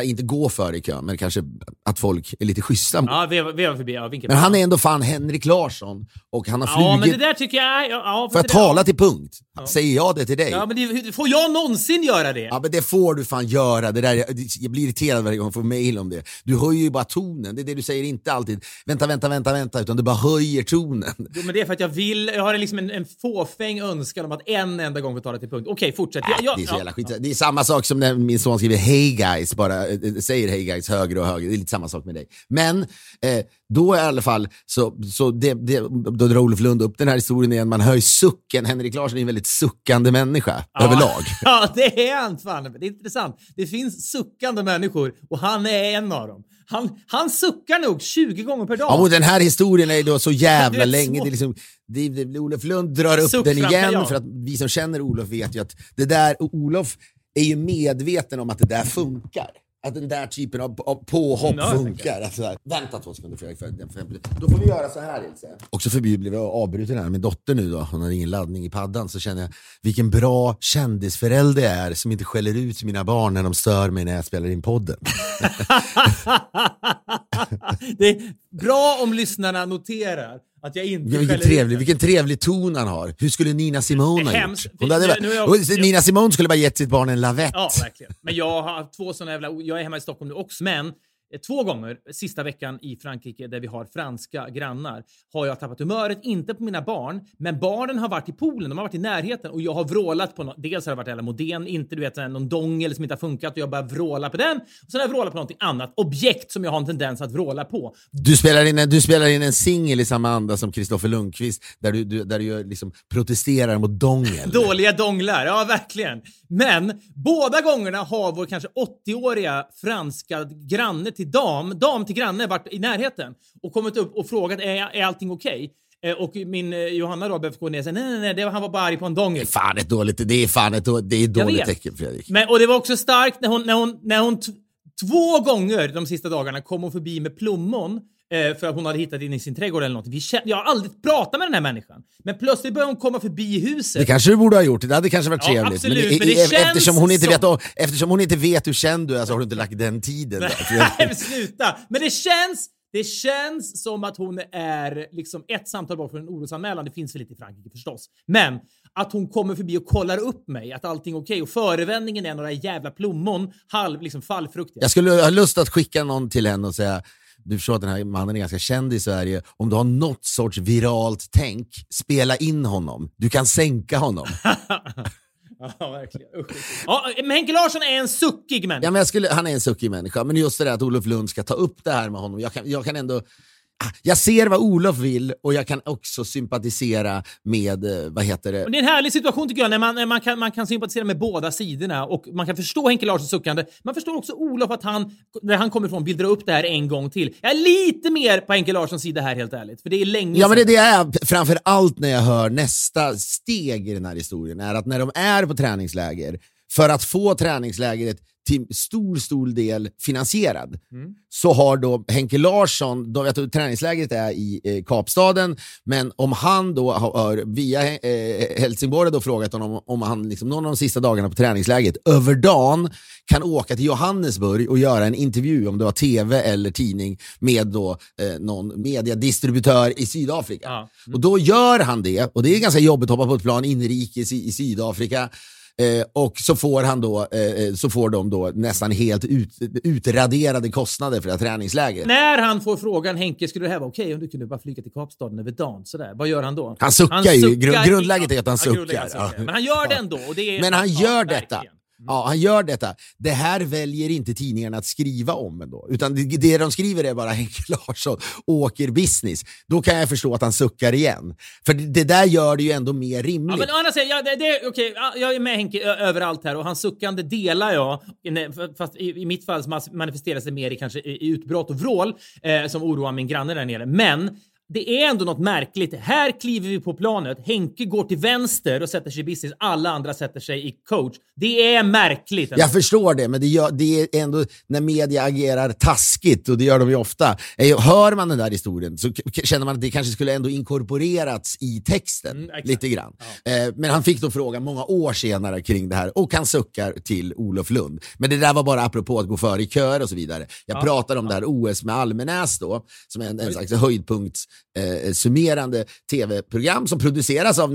Speaker 2: inte gå före i kön, men kanske att folk är lite schyssta. mot-
Speaker 1: Ja, veva, veva förbi. Ja,
Speaker 2: Men han är ändå fan Henrik Larsson och han har
Speaker 1: Ja, men
Speaker 2: flugit.
Speaker 1: det där tycker jag... Ja, ja,
Speaker 2: jag
Speaker 1: det-
Speaker 2: tala till punkt? Säger jag det till dig?
Speaker 1: Ja, men det, får jag någonsin göra det?
Speaker 2: Ja men det får du fan göra. Det där, jag, jag blir irriterad varje gång jag får mail om det. Du höjer ju bara tonen. Det är det du säger inte alltid. Vänta, vänta, vänta, vänta. Utan du bara höjer tonen.
Speaker 1: Jo, men det är för att jag vill, jag har liksom en, en fåfäng önskan om att en enda gång få tala till punkt. Okej, fortsätt. Jag, jag,
Speaker 2: Det är så
Speaker 1: ja.
Speaker 2: jävla skit. Det är samma sak som när min son skriver Hey guys, bara eh, säger Hey guys högre och högre. Det är lite samma sak med dig. Men eh, då i alla fall, så, så det, det, då drar Olof Lund upp den här historien igen. Man hör ju sucken. Henrik Larsson är en väldigt suckande människa överlag.
Speaker 1: Ja, det är han fan. Det är intressant. Det finns suckande människor och han är en av dem. Han, han suckar nog 20 gånger per dag.
Speaker 2: Ja, och den här historien är då så jävla
Speaker 1: vet,
Speaker 2: länge. Det är liksom, det, det, Olof Lund drar upp
Speaker 1: Suck
Speaker 2: den igen
Speaker 1: jag.
Speaker 2: för att vi som känner Olof vet ju att det där, Olof är ju medveten om att det där funkar. Att den där typen av, av påhopp
Speaker 1: Ja,
Speaker 2: funkar. Alltså, vänta två sekunder Fredrik. För, för, för, då får vi göra så här Ilse. Också förbi blev jag avbruten här. Min dotter nu då, hon har ingen laddning i paddan. Så känner jag vilken bra kändisförälder jag är som inte skäller ut mina barn när de stör mig när jag spelar in podden.
Speaker 1: det är bra om lyssnarna noterar att jag inte
Speaker 2: vilken, trevlig, vilken trevlig ton han har. Hur skulle Nina Simone ha gjort? Hon hade,
Speaker 1: är jag-
Speaker 2: bara- Nina Simone skulle bara gett sitt barn en lavett.
Speaker 1: Ja, verkligen. Men jag har två såna jävla... Jag är hemma i Stockholm nu också, men två gånger sista veckan i Frankrike där vi har franska grannar har jag tappat humöret. Inte på mina barn, men barnen har varit i poolen. De har varit i närheten och jag har vrålat på något. Dels har det varit jävla modern, inte du vet någon dongel som inte har funkat och jag bara vrålar på den. Och sen har jag vrålat på någonting annat. Objekt som jag har en tendens att vråla på.
Speaker 2: Du spelar in en, du spelar in en singel i samma anda som Kristoffer Lundqvist där du, du, där du liksom protesterar mot dongel.
Speaker 1: Dåliga donglar, ja verkligen. Men båda gångerna har vår kanske 80-åriga franska granne till dam, dam till granne varit i närheten och kommit upp och frågat är, är allting okej? Eh, Och min eh, Johanna då behövde gå ner och säga nej, nej, nej, det var, han var bara arg på en
Speaker 2: Det
Speaker 1: dongel.
Speaker 2: är fan ett dåligt, det är fan ett, det är ett dåligt tecken Fredrik.
Speaker 1: Men, och det var också starkt när hon, när hon, när hon två gånger de sista dagarna kom hon förbi med plommon för att hon hade hittat in i sin trädgård eller något. Vi kände, jag har aldrig pratat med den här människan. Men plötsligt började hon komma förbi huset.
Speaker 2: Det kanske du borde ha gjort, det hade kanske varit
Speaker 1: Ja,
Speaker 2: trevligt.
Speaker 1: absolut,
Speaker 2: i-
Speaker 1: men det känns
Speaker 2: eftersom, hon inte
Speaker 1: som-
Speaker 2: vet, om- eftersom hon inte vet hur känd du är så har du inte lagt den tiden.
Speaker 1: Nej, men sluta! Men det känns, det känns som att hon är liksom ett samtal bort från en orosanmälan. Det finns väl lite i Frankrike förstås. Men att hon kommer förbi och kollar upp mig, att allting är okej. Och förevändningen är några jävla plommon, halv liksom fallfruktiga.
Speaker 2: Jag skulle ha lust att skicka någon till henne och säga du förstår att den här mannen är ganska känd i Sverige. Om du har något sorts viralt tänk, spela in honom. Du kan sänka honom.
Speaker 1: Ja, verkligen. Usch. Ja, men Henke Larsson är en suckig människa.
Speaker 2: Ja, men skulle, han är en suckig människa, men just det där att Olof Lund ska ta upp det här med honom. Jag kan, jag kan ändå... Jag ser vad Olof vill och jag kan också sympatisera med, eh, vad heter det,
Speaker 1: Det är en härlig situation tycker jag, när man, man, kan, man kan sympatisera med båda sidorna och man kan förstå Henke Larssons suckande. Man förstår också Olof att han, där han kommer ifrån, vill dra upp det här en gång till. Jag är lite mer på Henke Larssons sida här helt ärligt, för det är länge
Speaker 2: Ja men det är det är framför allt när jag hör nästa steg i den här historien är att när de är på träningsläger för att få träningslägret till stor, stor del finansierad.
Speaker 1: Mm.
Speaker 2: Så har då Henke Larsson, då vet du, träningslägret är i eh, Kapstaden, men om han då har, via eh, Helsingborg då frågat honom om han liksom, någon av de sista dagarna på träningsläget över dagen kan åka till Johannesburg och göra en intervju, om det var tv eller tidning, med då, eh, någon mediadistributör i Sydafrika.
Speaker 1: Ja.
Speaker 2: Och då gör han det, och det är ganska jobbigt att hoppa på ett plan inrikes i, i Sydafrika. Eh, och så får, han då, eh, så får de då nästan helt ut, utraderade kostnader för det här träningslägret.
Speaker 1: När han får frågan, Henke, skulle det här vara okej om du kunde bara flyga till Kapstaden över dagen? Sådär. Vad gör han då?
Speaker 2: Han suckar ju. Grund- grundläget är att han
Speaker 1: Ja, grundläget
Speaker 2: suckar.
Speaker 1: suckar.
Speaker 2: Ja.
Speaker 1: Men han gör det ändå. Och det är,
Speaker 2: Men han gör
Speaker 1: verkligen.
Speaker 2: Detta. Ja, han gör detta. Det här väljer inte tidningarna att skriva om ändå. Utan det, det de skriver är bara Henke Larsson åker business. Då kan jag förstå att han suckar igen. För det, det där gör det ju ändå mer
Speaker 1: Ja,
Speaker 2: rimligt.
Speaker 1: men å andra sidan, ja, det, det, ja, jag är med Henke överallt här och hans suckande delar jag. Fast i, i mitt fall manifesteras det mer i, kanske, i utbrott och vrål eh, som oroar min granne där nere. Men det är ändå något märkligt. Här kliver vi på planet. Henke går till vänster och sätter sig i business. Alla andra sätter sig i coach. Det är märkligt. ändå.
Speaker 2: Jag förstår det, men det, gör, det är ändå när media agerar taskigt, och det gör de ju ofta. Eh, Hör man den där historien så känner man att det kanske skulle ändå inkorporerats i texten
Speaker 1: Mm,
Speaker 2: lite grann. Eh, Men han fick då frågan många år senare kring det här och han suckar till Olof Lund. Men det där var bara apropå att gå före i köer och så vidare. Jag pratar om det här OS med Almenäs då, som är en, en slags höjdpunkts eh, summerande tv-program som produceras av.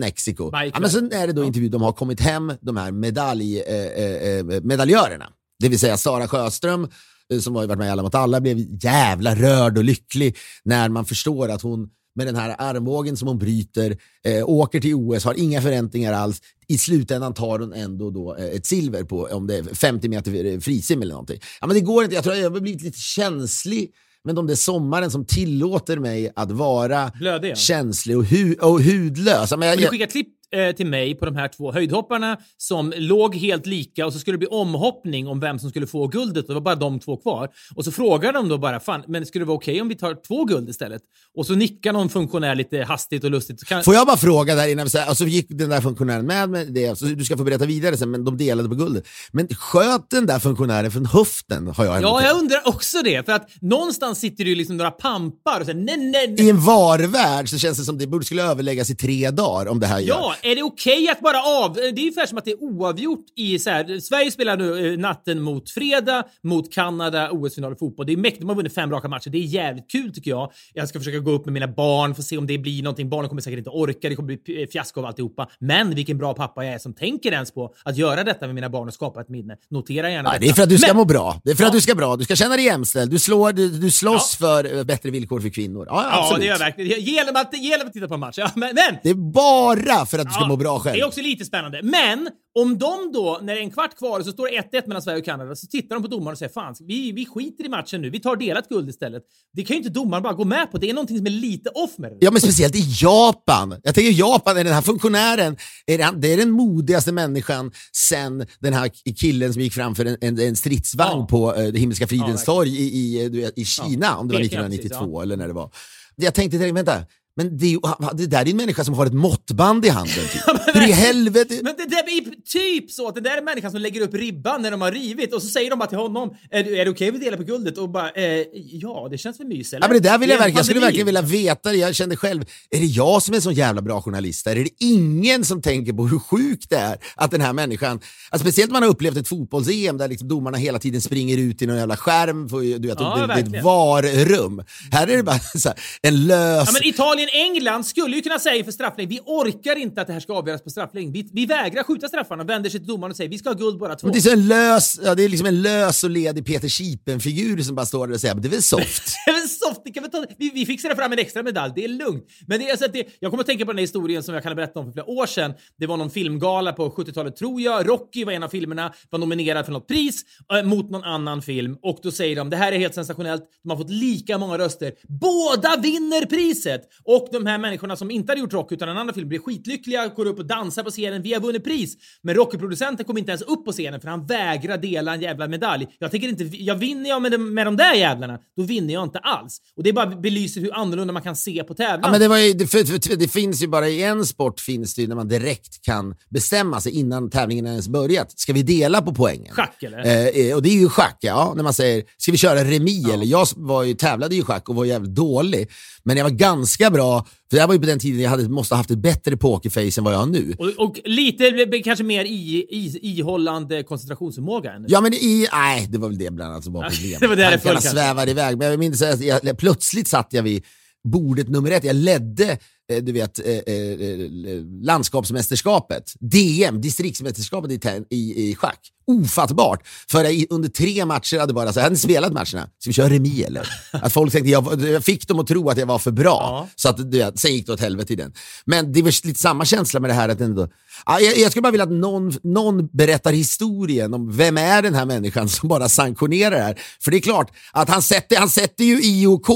Speaker 1: Varje
Speaker 2: Ja, men sen är det då intervju, de har kommit hem, de här medalj, eh, eh, eh, medaljörerna. Det vill säga Sara Sjöström, eh, som har varit med i Alla mot alla, blev jävla rörd och lycklig när man förstår att hon med den här armbågen som hon bryter, eh, åker till OS, har inga förväntningar alls. I slutändan tar hon ändå då, ett silver på om det är 50 meter frisim eller någonting. Ja, men det går inte, jag tror jag har blivit lite känslig men de där sommaren som tillåter mig att vara
Speaker 1: Blödig, ja.
Speaker 2: känslig och, hu och hudlös. Men jag,
Speaker 1: Men du
Speaker 2: jag,
Speaker 1: skickade klipp eh, till mig på de här två höjdhopparna som låg helt lika och så skulle det bli omhoppning om vem som skulle få guldet. Det var bara de två kvar. Och så frågade de då bara, fan, men skulle det vara okej om vi tar två guld istället? Och så nickar någon funktionär lite hastigt och lustigt. Kan...
Speaker 2: Får jag bara fråga där innan vi säger, alltså gick den där funktionären med med det, så du ska få berätta vidare sen, men de delade på guldet. Men sköt den där funktionären från höften, har jag
Speaker 1: Ja, jag undrar också det. För att någonstans sitter det ju liksom några pampar och säger nej, nej, nej.
Speaker 2: I en varvärld så känns det som det borde skulle överläggas i tre dagar om det här gör.
Speaker 1: Ja, är det okej att bara av... Det är ungefär som att det är oavgjort i så här, Sverige spelar nu eh, natten mot fredag mot Kanada, OS-final i fotboll. Det är mäktigt. De har vunnit fem raka matcher. Det är jävligt kul tycker jag. Jag ska försöka gå upp med mina barn, få se om det blir någonting. Barnen kommer säkert inte orka. Det kommer bli eh, fiasko av alltihopa. Men vilken bra pappa jag är som tänker ens på att göra detta med mina barn och skapa ett minne. Notera gärna
Speaker 2: Ja,
Speaker 1: detta.
Speaker 2: det är för att du ska
Speaker 1: Men-
Speaker 2: må bra. Det är för
Speaker 1: Ja.
Speaker 2: att du ska bra. Du ska känna dig jämställd. Du, slår, du, du slåss för eh, bättre villkor för kvinnor. Ja,
Speaker 1: Ja,
Speaker 2: absolut.
Speaker 1: det gör jag verkligen. Genom att, genom att titta på en match. Ja, men, men
Speaker 2: Det är bara för att du ska
Speaker 1: Ja,
Speaker 2: må bra själv.
Speaker 1: Det är också lite spännande. Men om de då, när det är en kvart kvar och så står det 1-1 mellan Sverige och Kanada, så tittar de på domaren och säger fan, vi, vi skiter i matchen nu. Vi tar delat guld istället. Det kan ju inte domaren bara gå med på. Det är någonting som är lite off med det.
Speaker 2: Ja, men speciellt i Japan. Jag tänker Japan, är den här funktionären, är det, det är den modigaste människan sen den här killen som gick framför en, en, en stridsvagn
Speaker 1: Ja.
Speaker 2: på eh, Himmelska fridens
Speaker 1: verkligen.
Speaker 2: torg i, i, i Kina, om det var
Speaker 1: Peking,
Speaker 2: 1992
Speaker 1: precis, ja.
Speaker 2: eller när det var. Jag tänkte direkt, vänta, men det, är ju- det där är en människa som har ett måttband i handen. Typ. Hur i helvete?
Speaker 1: Men det där är typ så att det där är människan som lägger upp ribban när de har rivit och så säger de bara till honom är, är det okej att vi delar på guldet? Och bara eh, ja, det känns väl mys eller?
Speaker 2: Ja, men det där vill jag
Speaker 1: en
Speaker 2: verkligen, jag skulle verkligen vilja veta det. Jag kände själv, är det jag som är en sån jävla bra journalist? Är det ingen som tänker på hur sjukt det är att den här människan, alltså speciellt om man har upplevt ett fotbolls-EM där liksom domarna hela tiden springer ut i någon jävla skärm, för, du vet,
Speaker 1: Ja,
Speaker 2: det, det är ett varrum. Här är det bara här, en lös...
Speaker 1: Ja, men Italien-England skulle ju kunna säga inför straffläggning, vi orkar inte att det här ska avgöras på straffläggning. Vi, vi vägrar skjuta straffarna, vänder sig till domaren och säger vi ska ha guld båda två.
Speaker 2: Men det är, så en lös, ja, det är liksom en lös och ledig Peter Sipen-figur som bara står där och säger men det är väl soft.
Speaker 1: Det är väl soft, det kan vi, ta, vi, vi fixar fram en extra medalj, det är lugnt. Men det är alltså att det, jag kommer att tänka på den här historien som jag kan berätta om för flera år sedan. Det var någon filmgala på 70-talet tror jag. Rocky var en av filmerna, var nominerad för något pris eh, mot någon annan film. Och då säger de det här är helt sensationellt, de har fått lika många röster. Båda vinner priset! Och Och de här människorna som inte hade gjort Rocky utan en annan film blir skitlyckliga, går upp och dansar på scenen. Vi har vunnit pris! Men Rocky-producenten kommer inte ens upp på scenen för han vägrar dela en jävla medalj. Jag tänker inte, jag vinner jag med, de, med de där jävlarna, då vinner jag inte alls. Och det bara belyser hur annorlunda man kan se på tävlan.
Speaker 2: Ja, men det, var ju, det, för, för, det finns ju bara i en sport finns det ju när man direkt kan bestämma sig innan tävlingen ens börjat. Ska vi dela på poängen?
Speaker 1: Schack eller?
Speaker 2: Eh, eh, och det är ju schack, ja. När man säger, ska vi köra remis eller? Jag var ju, tävlade ju i schack och var jävligt dålig. Men jag var ganska bra, för det här var ju på den tiden jag hade, måste ha haft ett bättre pokerface än vad jag har nu.
Speaker 1: Och, och lite kanske mer i, i, ihållande koncentrationsförmåga. Än.
Speaker 2: Ja men i, nej det var väl det bland annat som var problemet.
Speaker 1: det var där det
Speaker 2: Tankarna svävade iväg. Men jag minns att jag, plötsligt satt jag vid bordet nummer ett. Jag ledde eh, du vet, eh, eh, landskapsmästerskapet, DM, distriktsmästerskapet i, ten- i, i schack. Ofattbart. För jag under tre matcher hade bara så jag hade spelat matcherna. Ska vi köra remis eller? Att folk tänkte, jag, jag fick dem att tro att jag var för bra.
Speaker 1: Ja.
Speaker 2: Så att, du vet, sen gick det åt helvete i den. Men det var lite samma känsla med det här att ändå... Ja, jag, jag skulle bara vilja att någon, någon berättar historien om vem är den här människan som bara sanktionerar det här. För det är klart att han sätter, han sätter ju IOK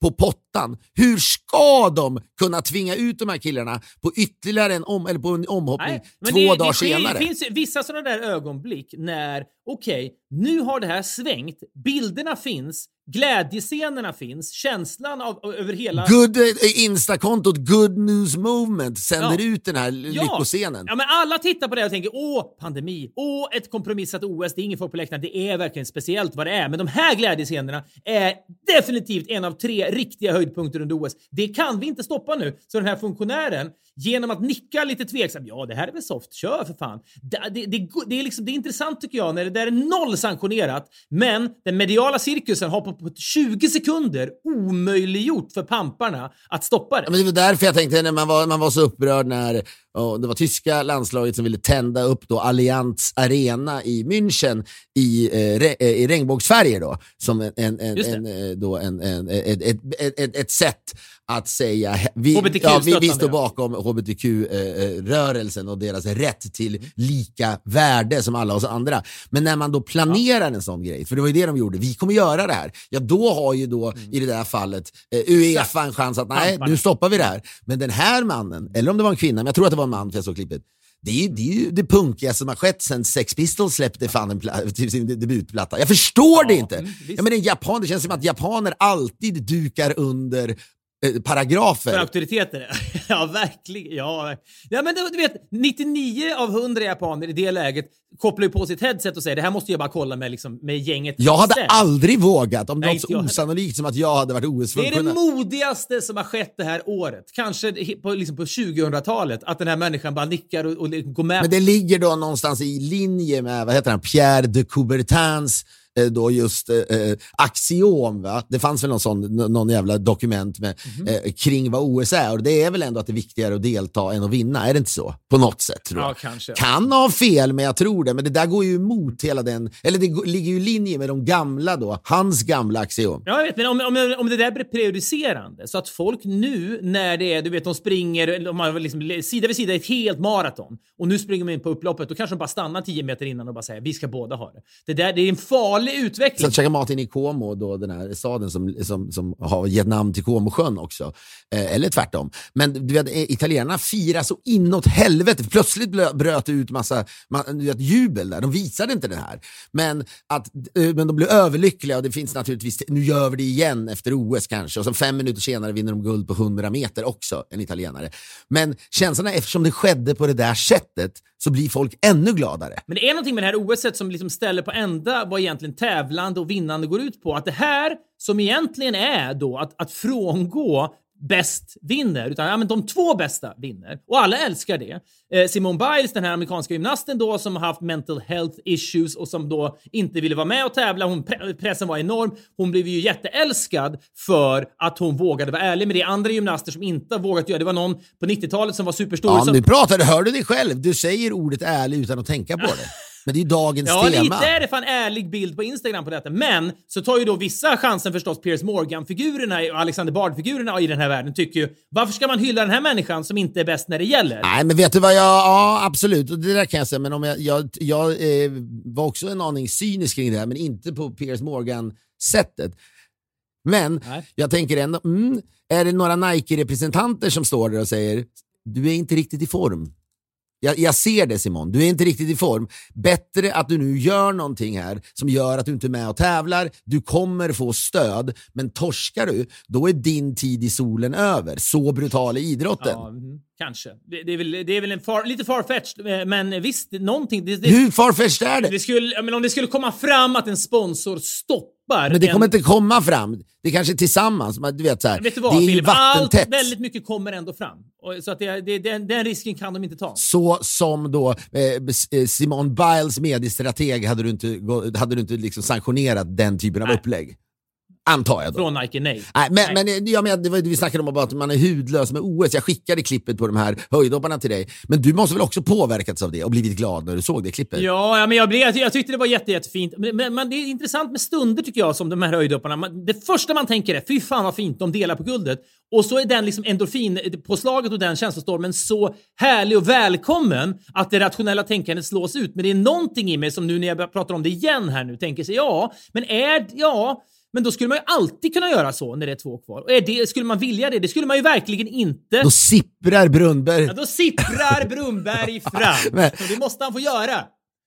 Speaker 2: på pottan. Hur ska de kunna tvinga ut de här killarna på ytterligare en, om, eller på en omhoppning
Speaker 1: Nej,
Speaker 2: två
Speaker 1: det,
Speaker 2: dagar
Speaker 1: det,
Speaker 2: senare?
Speaker 1: Det finns vissa sådana där ögonblick när, okej, nu har det här svängt, bilderna finns, glädjescenerna finns, känslan av, över hela...
Speaker 2: Good, eh, Instakontot Good News Movement sänder
Speaker 1: Ja.
Speaker 2: ut den här lyckoscenen.
Speaker 1: Ja, men alla tittar på det och tänker åh, pandemi, åh, ett kompromissat OS, det är ingen folk på läktaren, det är verkligen speciellt vad det är. Men de här glädjescenerna är definitivt en av tre riktiga höjdpunkter under OS. Det kan vi inte stoppa nu. Så den här funktionären, genom att nicka lite tveksamt, ja, det här är väl soft, kör för fan. Det, det, det, det, är liksom, det är intressant tycker jag när det där är noll sanktionerat, men den mediala cirkusen har på, på 20 sekunder omöjliggjort för pamparna att stoppa det.
Speaker 2: Ja, men det var därför jag tänkte när man var, man var så upprörd när ja, det var tyska landslaget som ville tända upp då Allianz Arena i München i, eh, re, eh, i regnbågsfärger då, som en, en, en, en, eh, då en, ett, ett, ett, ett sätt att säga vi, ja, vi, vi står
Speaker 1: ja.
Speaker 2: bakom hbtq-rörelsen och deras rätt till lika värde som alla oss andra. Men när man då planerar en sån grej, för det var ju det de gjorde, vi kommer göra det här. Ja, då har ju då i det där fallet eh, Uefa en chans att nej, nu stoppar vi det här. Men den här mannen, eller om det var en kvinna, men jag tror att det var en man för jag såg klippet. Det är, ju- det är ju det punkiga som har skett sen Sex Pistols släppte fan en till sin de- debutplatta. Jag förstår det inte.
Speaker 1: mm,
Speaker 2: ja, men en japan, det känns som att japaner alltid dukar under paragrafer.
Speaker 1: För auktoriteter. ja, verkligen. Ja, ja men du, vet, 99 av 100 japaner i det läget kopplar ju på sitt headset och säger det här måste jag bara kolla med, liksom, med gänget.
Speaker 2: Jag hade
Speaker 1: sen."
Speaker 2: aldrig vågat om
Speaker 1: Nej,
Speaker 2: något så osannolikt som att jag hade varit
Speaker 1: Det är det modigaste som har skett det här året. Kanske på, liksom på 2000-talet. Att den här människan bara nickar och, och går med.
Speaker 2: Men det ligger då någonstans i linje med vad heter han, Pierre de Coubertins eh, då just eh, eh, axiom. Va? Det fanns väl någon, sån, nå- någon jävla dokument med,
Speaker 1: Mhm.
Speaker 2: eh, kring vad OS är och det är väl ändå att det är viktigare att delta än att vinna. Är det inte så? På något sätt tror jag.
Speaker 1: Ja.
Speaker 2: Kan ha fel, men jag tror det. Men det där går ju emot hela den, eller det ligger ju i linje med de gamla då, hans gamla axiom.
Speaker 1: Ja, jag vet, men om, om, om det där blir prejudicerande så att folk nu när det är, du vet, de springer har liksom, sida vid sida ett helt maraton och nu springer de in på upploppet, då kanske de bara stannar 10 meter innan och bara säger vi ska båda ha det. Det där, det är en farlig
Speaker 2: Så
Speaker 1: utveckling.
Speaker 2: att käka mat in i Como, då, den här staden som, som, som har gett namn till Comosjön också. Eh, eller tvärtom. Men du vet, eh, italienarna firar så inåt helvete. Plötsligt bröt det ut massa ma, du vet, jubel där. De visade inte det här. Men, att, eh, men de blev överlyckliga och det finns naturligtvis, nu gör vi det igen efter OS kanske. Och så fem minuter senare vinner de guld på 100 meter också, en italienare. Men känslan är, eftersom det skedde på det där sättet, så blir folk ännu gladare.
Speaker 1: Men det är någonting med det här OSet som liksom ställer på ända vad egentligen tävlande och vinnande går ut på. Att det här som egentligen är då att, att frångå bäst vinner, utan ja, men de två bästa vinner. Och alla älskar det. Eh, Simone Biles, den här amerikanska gymnasten då som har haft mental health issues och som då inte ville vara med och tävla. Hon, pre- pressen var enorm. Hon blev ju jätteälskad för att hon vågade vara ärlig med det. Andra gymnaster som inte har vågat göra det. var någon på 90-talet som var superstor.
Speaker 2: Ja,
Speaker 1: som,
Speaker 2: nu pratar du, hör du dig själv? Du säger ordet ärlig utan att tänka på det. Men det är dagens
Speaker 1: Ja,
Speaker 2: tema.
Speaker 1: lite är det fan ärlig bild på Instagram på detta. Men så tar ju då vissa chansen förstås. Piers Morgan-figurerna och Alexander Bard-figurerna i den här världen tycker ju varför ska man hylla den här människan som inte är bäst när det gäller?
Speaker 2: Nej, men vet du vad jag... Ja, absolut. Och det där kan jag säga. Men om jag, jag, jag eh, var också en aning cynisk kring det här, men inte på Piers Morgan-sättet. Men
Speaker 1: Nej.
Speaker 2: jag tänker ändå, mm, är det några Nike-representanter som står där och säger du är inte riktigt i form? Jag, jag ser det Simon, du är inte riktigt i form. Bättre att du nu gör någonting här som gör att du inte är med och tävlar. Du kommer få stöd, men torskar du, då är din tid i solen över. Så brutal är idrotten.
Speaker 1: Ja, mm, kanske. Det, det är väl, det är väl en far, lite farfetched, eh, men visst, någonting. Det, det,
Speaker 2: Hur farfetched är det?
Speaker 1: det skulle, men om det skulle komma fram att en sponsor stoppar
Speaker 2: Men det
Speaker 1: en,
Speaker 2: kommer inte komma fram. Det är kanske tillsammans. men Du vet, så här,
Speaker 1: Vet du vad,
Speaker 2: det är
Speaker 1: Filip? Allt,
Speaker 2: vattentätt.
Speaker 1: väldigt mycket kommer ändå fram. Och, så att det, det, den, den risken kan de inte ta.
Speaker 2: Så som då eh, eh, Simone Biles mediestrateg hade du inte, hade du inte liksom sanktionerat den typen av
Speaker 1: Nej.
Speaker 2: upplägg. Antar jag då.
Speaker 1: Från Nike, nej.
Speaker 2: Nej, men, men, eh, ja, men det var vi snackade om, att man är hudlös med OS. Jag skickade klippet på de här höjdhopparna till dig. Men du måste väl också påverkats av det och blivit glad när du såg det klippet?
Speaker 1: Ja, ja men jag, blev, jag, jag tyckte det var jätte, jättefint. Men, men, men det är intressant med stunder tycker jag, som de här höjdhopparna. Man, det första man tänker är fy fan vad fint, de delar på guldet. Och så är den liksom endorfinpåslaget och den känslostormen så härlig och välkommen att det rationella tänkandet slås ut. Men det är någonting i mig som nu när jag pratar om det igen här nu tänker sig ja, men är ja, men då skulle man ju alltid kunna göra så när det är två kvar. Och är det, skulle man vilja det? Det skulle man ju verkligen inte.
Speaker 2: Då sipprar Brunnberg.
Speaker 1: Ja, då sipprar Brumberg fram.
Speaker 2: Men-
Speaker 1: Och det måste han få göra.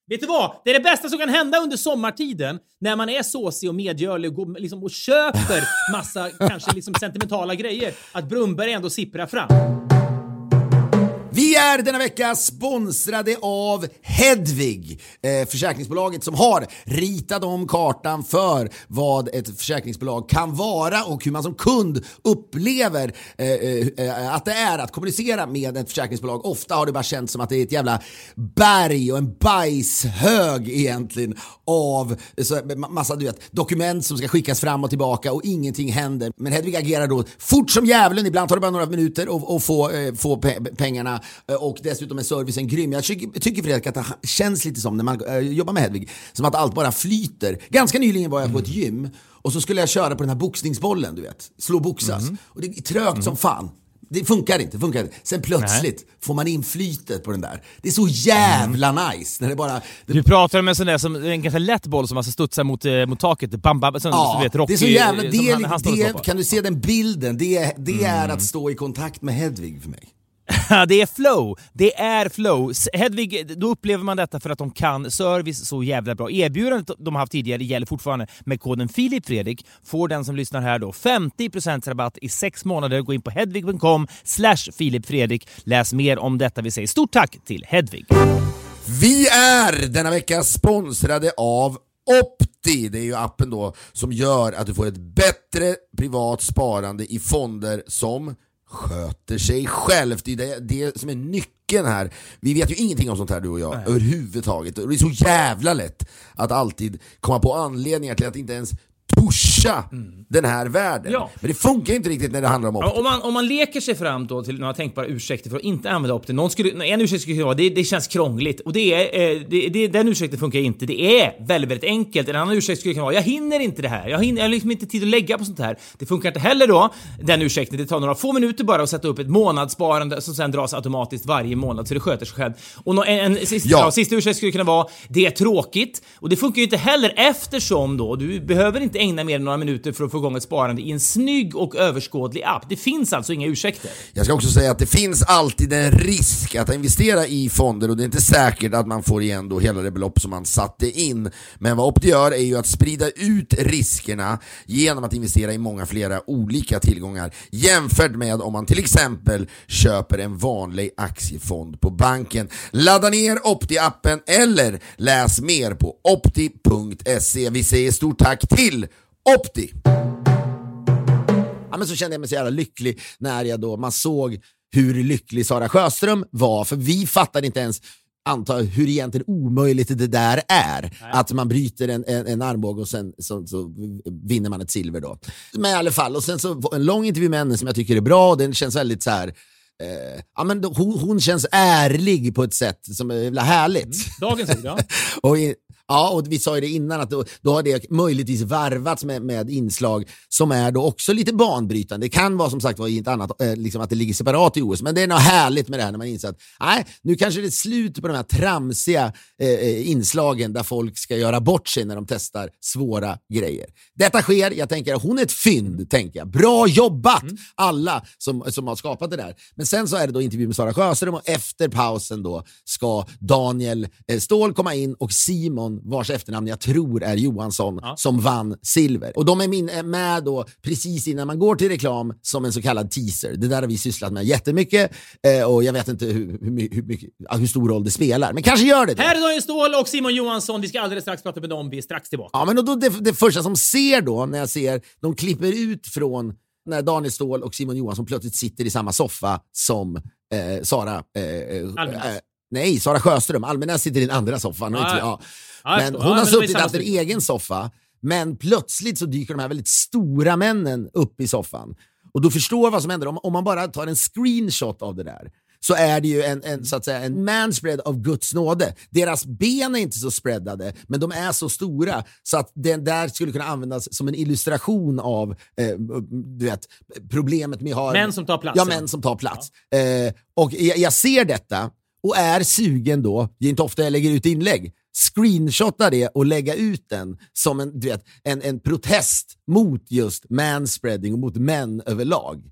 Speaker 1: Vet du vad? Det är det bästa som kan hända under sommartiden när man är såsig och medgörlig och, går, liksom, och köper massa kanske liksom sentimentala grejer. Att Brumberg ändå sipprar fram.
Speaker 2: Vi är denna vecka sponsrade av Hedvig, eh, försäkringsbolaget som har ritat om kartan för vad ett försäkringsbolag kan vara och hur man som kund upplever eh, eh, eh att det är att kommunicera med ett försäkringsbolag. Ofta har det bara känts som att det är ett jävla berg och en bajshög egentligen av eh, så, eh, massa du vet, dokument som ska skickas fram och tillbaka och ingenting händer. Men Hedvig agerar då fort som djävulen, ibland tar det bara några minuter att få, eh, få pe- pengarna och dessutom är servicen grym. Jag tycker, tycker Fredrik att det känns lite som när man eh, jobbar med Hedvig, som att allt bara flyter. Ganska nyligen var jag på ett gym och så skulle jag köra på den här boxningsbollen, du vet, slå boxas. Och det är trögt som fan. Det funkar inte, funkar inte. Sen plötsligt får man in flytet på den där. Det är så jävla nice när det bara... Det,
Speaker 3: Du pratar om en sån där som, en ganska lätt boll som alltså studsar mot, eh, mot taket. Bam, bam, som,
Speaker 2: Ja,
Speaker 3: som vet, Rocky,
Speaker 2: det är så jävla... Det,
Speaker 3: han, han
Speaker 2: det, kan du se den bilden? Det, det är att stå i kontakt med Hedvig för mig.
Speaker 3: Ja, det är flow. Det är flow. Hedvig, då upplever man detta för att de kan service så jävla bra. Erbjudandet de har haft tidigare gäller fortfarande. Med koden Filip Fredrik får den som lyssnar här då 50% rabatt i sex månader. Gå in på hedvig.com slash Filip Fredrik. Läs mer om detta. Vi säger stort tack till Hedvig.
Speaker 2: Vi är denna vecka sponsrade av Opti. Det är ju appen då som gör att du får ett bättre privat sparande i fonder som sköter sig självt. Det är det, det som är nyckeln här. Vi vet ju ingenting om sånt här du och jag överhuvudtaget. Och det är så jävla lätt att alltid komma på anledningar till att inte ens pusha den här världen.
Speaker 1: Ja.
Speaker 2: Men det funkar inte riktigt när det handlar om Opti.
Speaker 1: Ja, om, man, om man leker sig fram då till några tänkbara ursäkter för att inte använda Opti. Någon skulle, en ursäkt skulle kunna vara det, det känns krångligt. Och det är, eh, det, det, den ursäkten funkar inte. Det är väldigt, väldigt enkelt. En annan ursäkt skulle kunna vara jag hinner inte det här. Jag, hinner, jag har liksom inte tid att lägga på sånt här. Det funkar inte heller då, den ursäkten. Det tar några få minuter bara att sätta upp ett månadssparande som sen dras automatiskt varje månad så det sköter sig själv. Och nå- en, en sista,
Speaker 2: Ja.
Speaker 1: ja. sista ursäkt skulle kunna vara det är tråkigt. Och det funkar ju inte heller eftersom då du behöver inte ägna mer än några minuter för att få igång ett sparande i en snygg och överskådlig app. Det finns alltså inga ursäkter.
Speaker 2: Jag ska också säga att det finns alltid en risk att investera i fonder och det är inte säkert att man får igen då hela det belopp som man satte in. Men vad Opti gör är ju att sprida ut riskerna genom att investera i många flera olika tillgångar jämfört med om man till exempel köper en vanlig aktiefond på banken. Ladda ner Opti-appen eller läs mer på opti.se. Vi säger stort tack till Opti! Ja, men så kände jag mig så jävla lycklig när jag då, man såg hur lycklig Sara Sjöström var, för vi fattade inte ens anta hur egentligen omöjligt det där är. Att man bryter en, en, en armbåge och sen så, så vinner man ett silver då. Men i alla fall, och sen så en lång intervju med henne som jag tycker är bra, och den känns väldigt så här. Eh, ja, men hon, hon känns ärlig på ett sätt som är jävla härligt.
Speaker 1: Dagens ord, ja.
Speaker 2: Och Ja, och vi sa ju det innan att då, då har det möjligtvis varvats med, med inslag som är då också lite banbrytande. Det kan vara som sagt var i ett annat, eh, liksom att det ligger separat i OS, men det är något härligt med det här när man inser att nej, nu kanske det är slut på de här tramsiga eh, eh, inslagen där folk ska göra bort sig när de testar svåra grejer. Detta sker, jag tänker att hon är ett fynd, tänker jag. Bra jobbat alla som, som har skapat det där. Men sen så är det då intervju med Sara Sjöström och efter pausen då ska Daniel eh, Ståhl komma in och Simon, vars efternamn jag tror är Johansson, som vann silver. Och de är min, är med då precis innan man går till reklam som en så kallad teaser. Det där har vi sysslat med jättemycket eh, och jag vet inte hur, hur, hur, mycket, ja, hur stor roll det spelar, men kanske gör det det.
Speaker 1: Här är Daniel Ståhl och Simon Johansson. Vi ska alldeles strax prata med dem. Vi är strax tillbaka.
Speaker 2: Ja, men då, det, det första som ser då, när jag ser, de klipper ut från när Daniel Ståhl och Simon Johansson plötsligt sitter i samma soffa som eh, Sara... Eh, eh, eh, nej, Sara Sjöström. Almenäs sitter i den andra soffan. och
Speaker 1: Ja,
Speaker 2: inte,
Speaker 1: ja.
Speaker 2: Ja.
Speaker 1: Ja,
Speaker 2: Men hon
Speaker 1: Ja,
Speaker 2: har
Speaker 1: men
Speaker 2: suttit
Speaker 1: samma
Speaker 2: haft en
Speaker 1: studio.
Speaker 2: egen soffa, men plötsligt så dyker de här väldigt stora männen upp i soffan. Och du förstår vad som händer. Om, om man bara tar en screenshot av det där så är det ju en, en, så att säga, en manspread av Guds nåde. Deras ben är inte så spreadade, men de är så stora så att den där skulle kunna användas som en illustration av eh, du vet, problemet med har...
Speaker 1: Män som tar platsen.
Speaker 2: Ja, män som tar plats. Eh, och jag, jag ser detta och är sugen då, det är inte ofta jag lägger ut inlägg, screenshotta det och lägga ut den som en, du vet, en, en protest mot just manspreading och mot män överlag.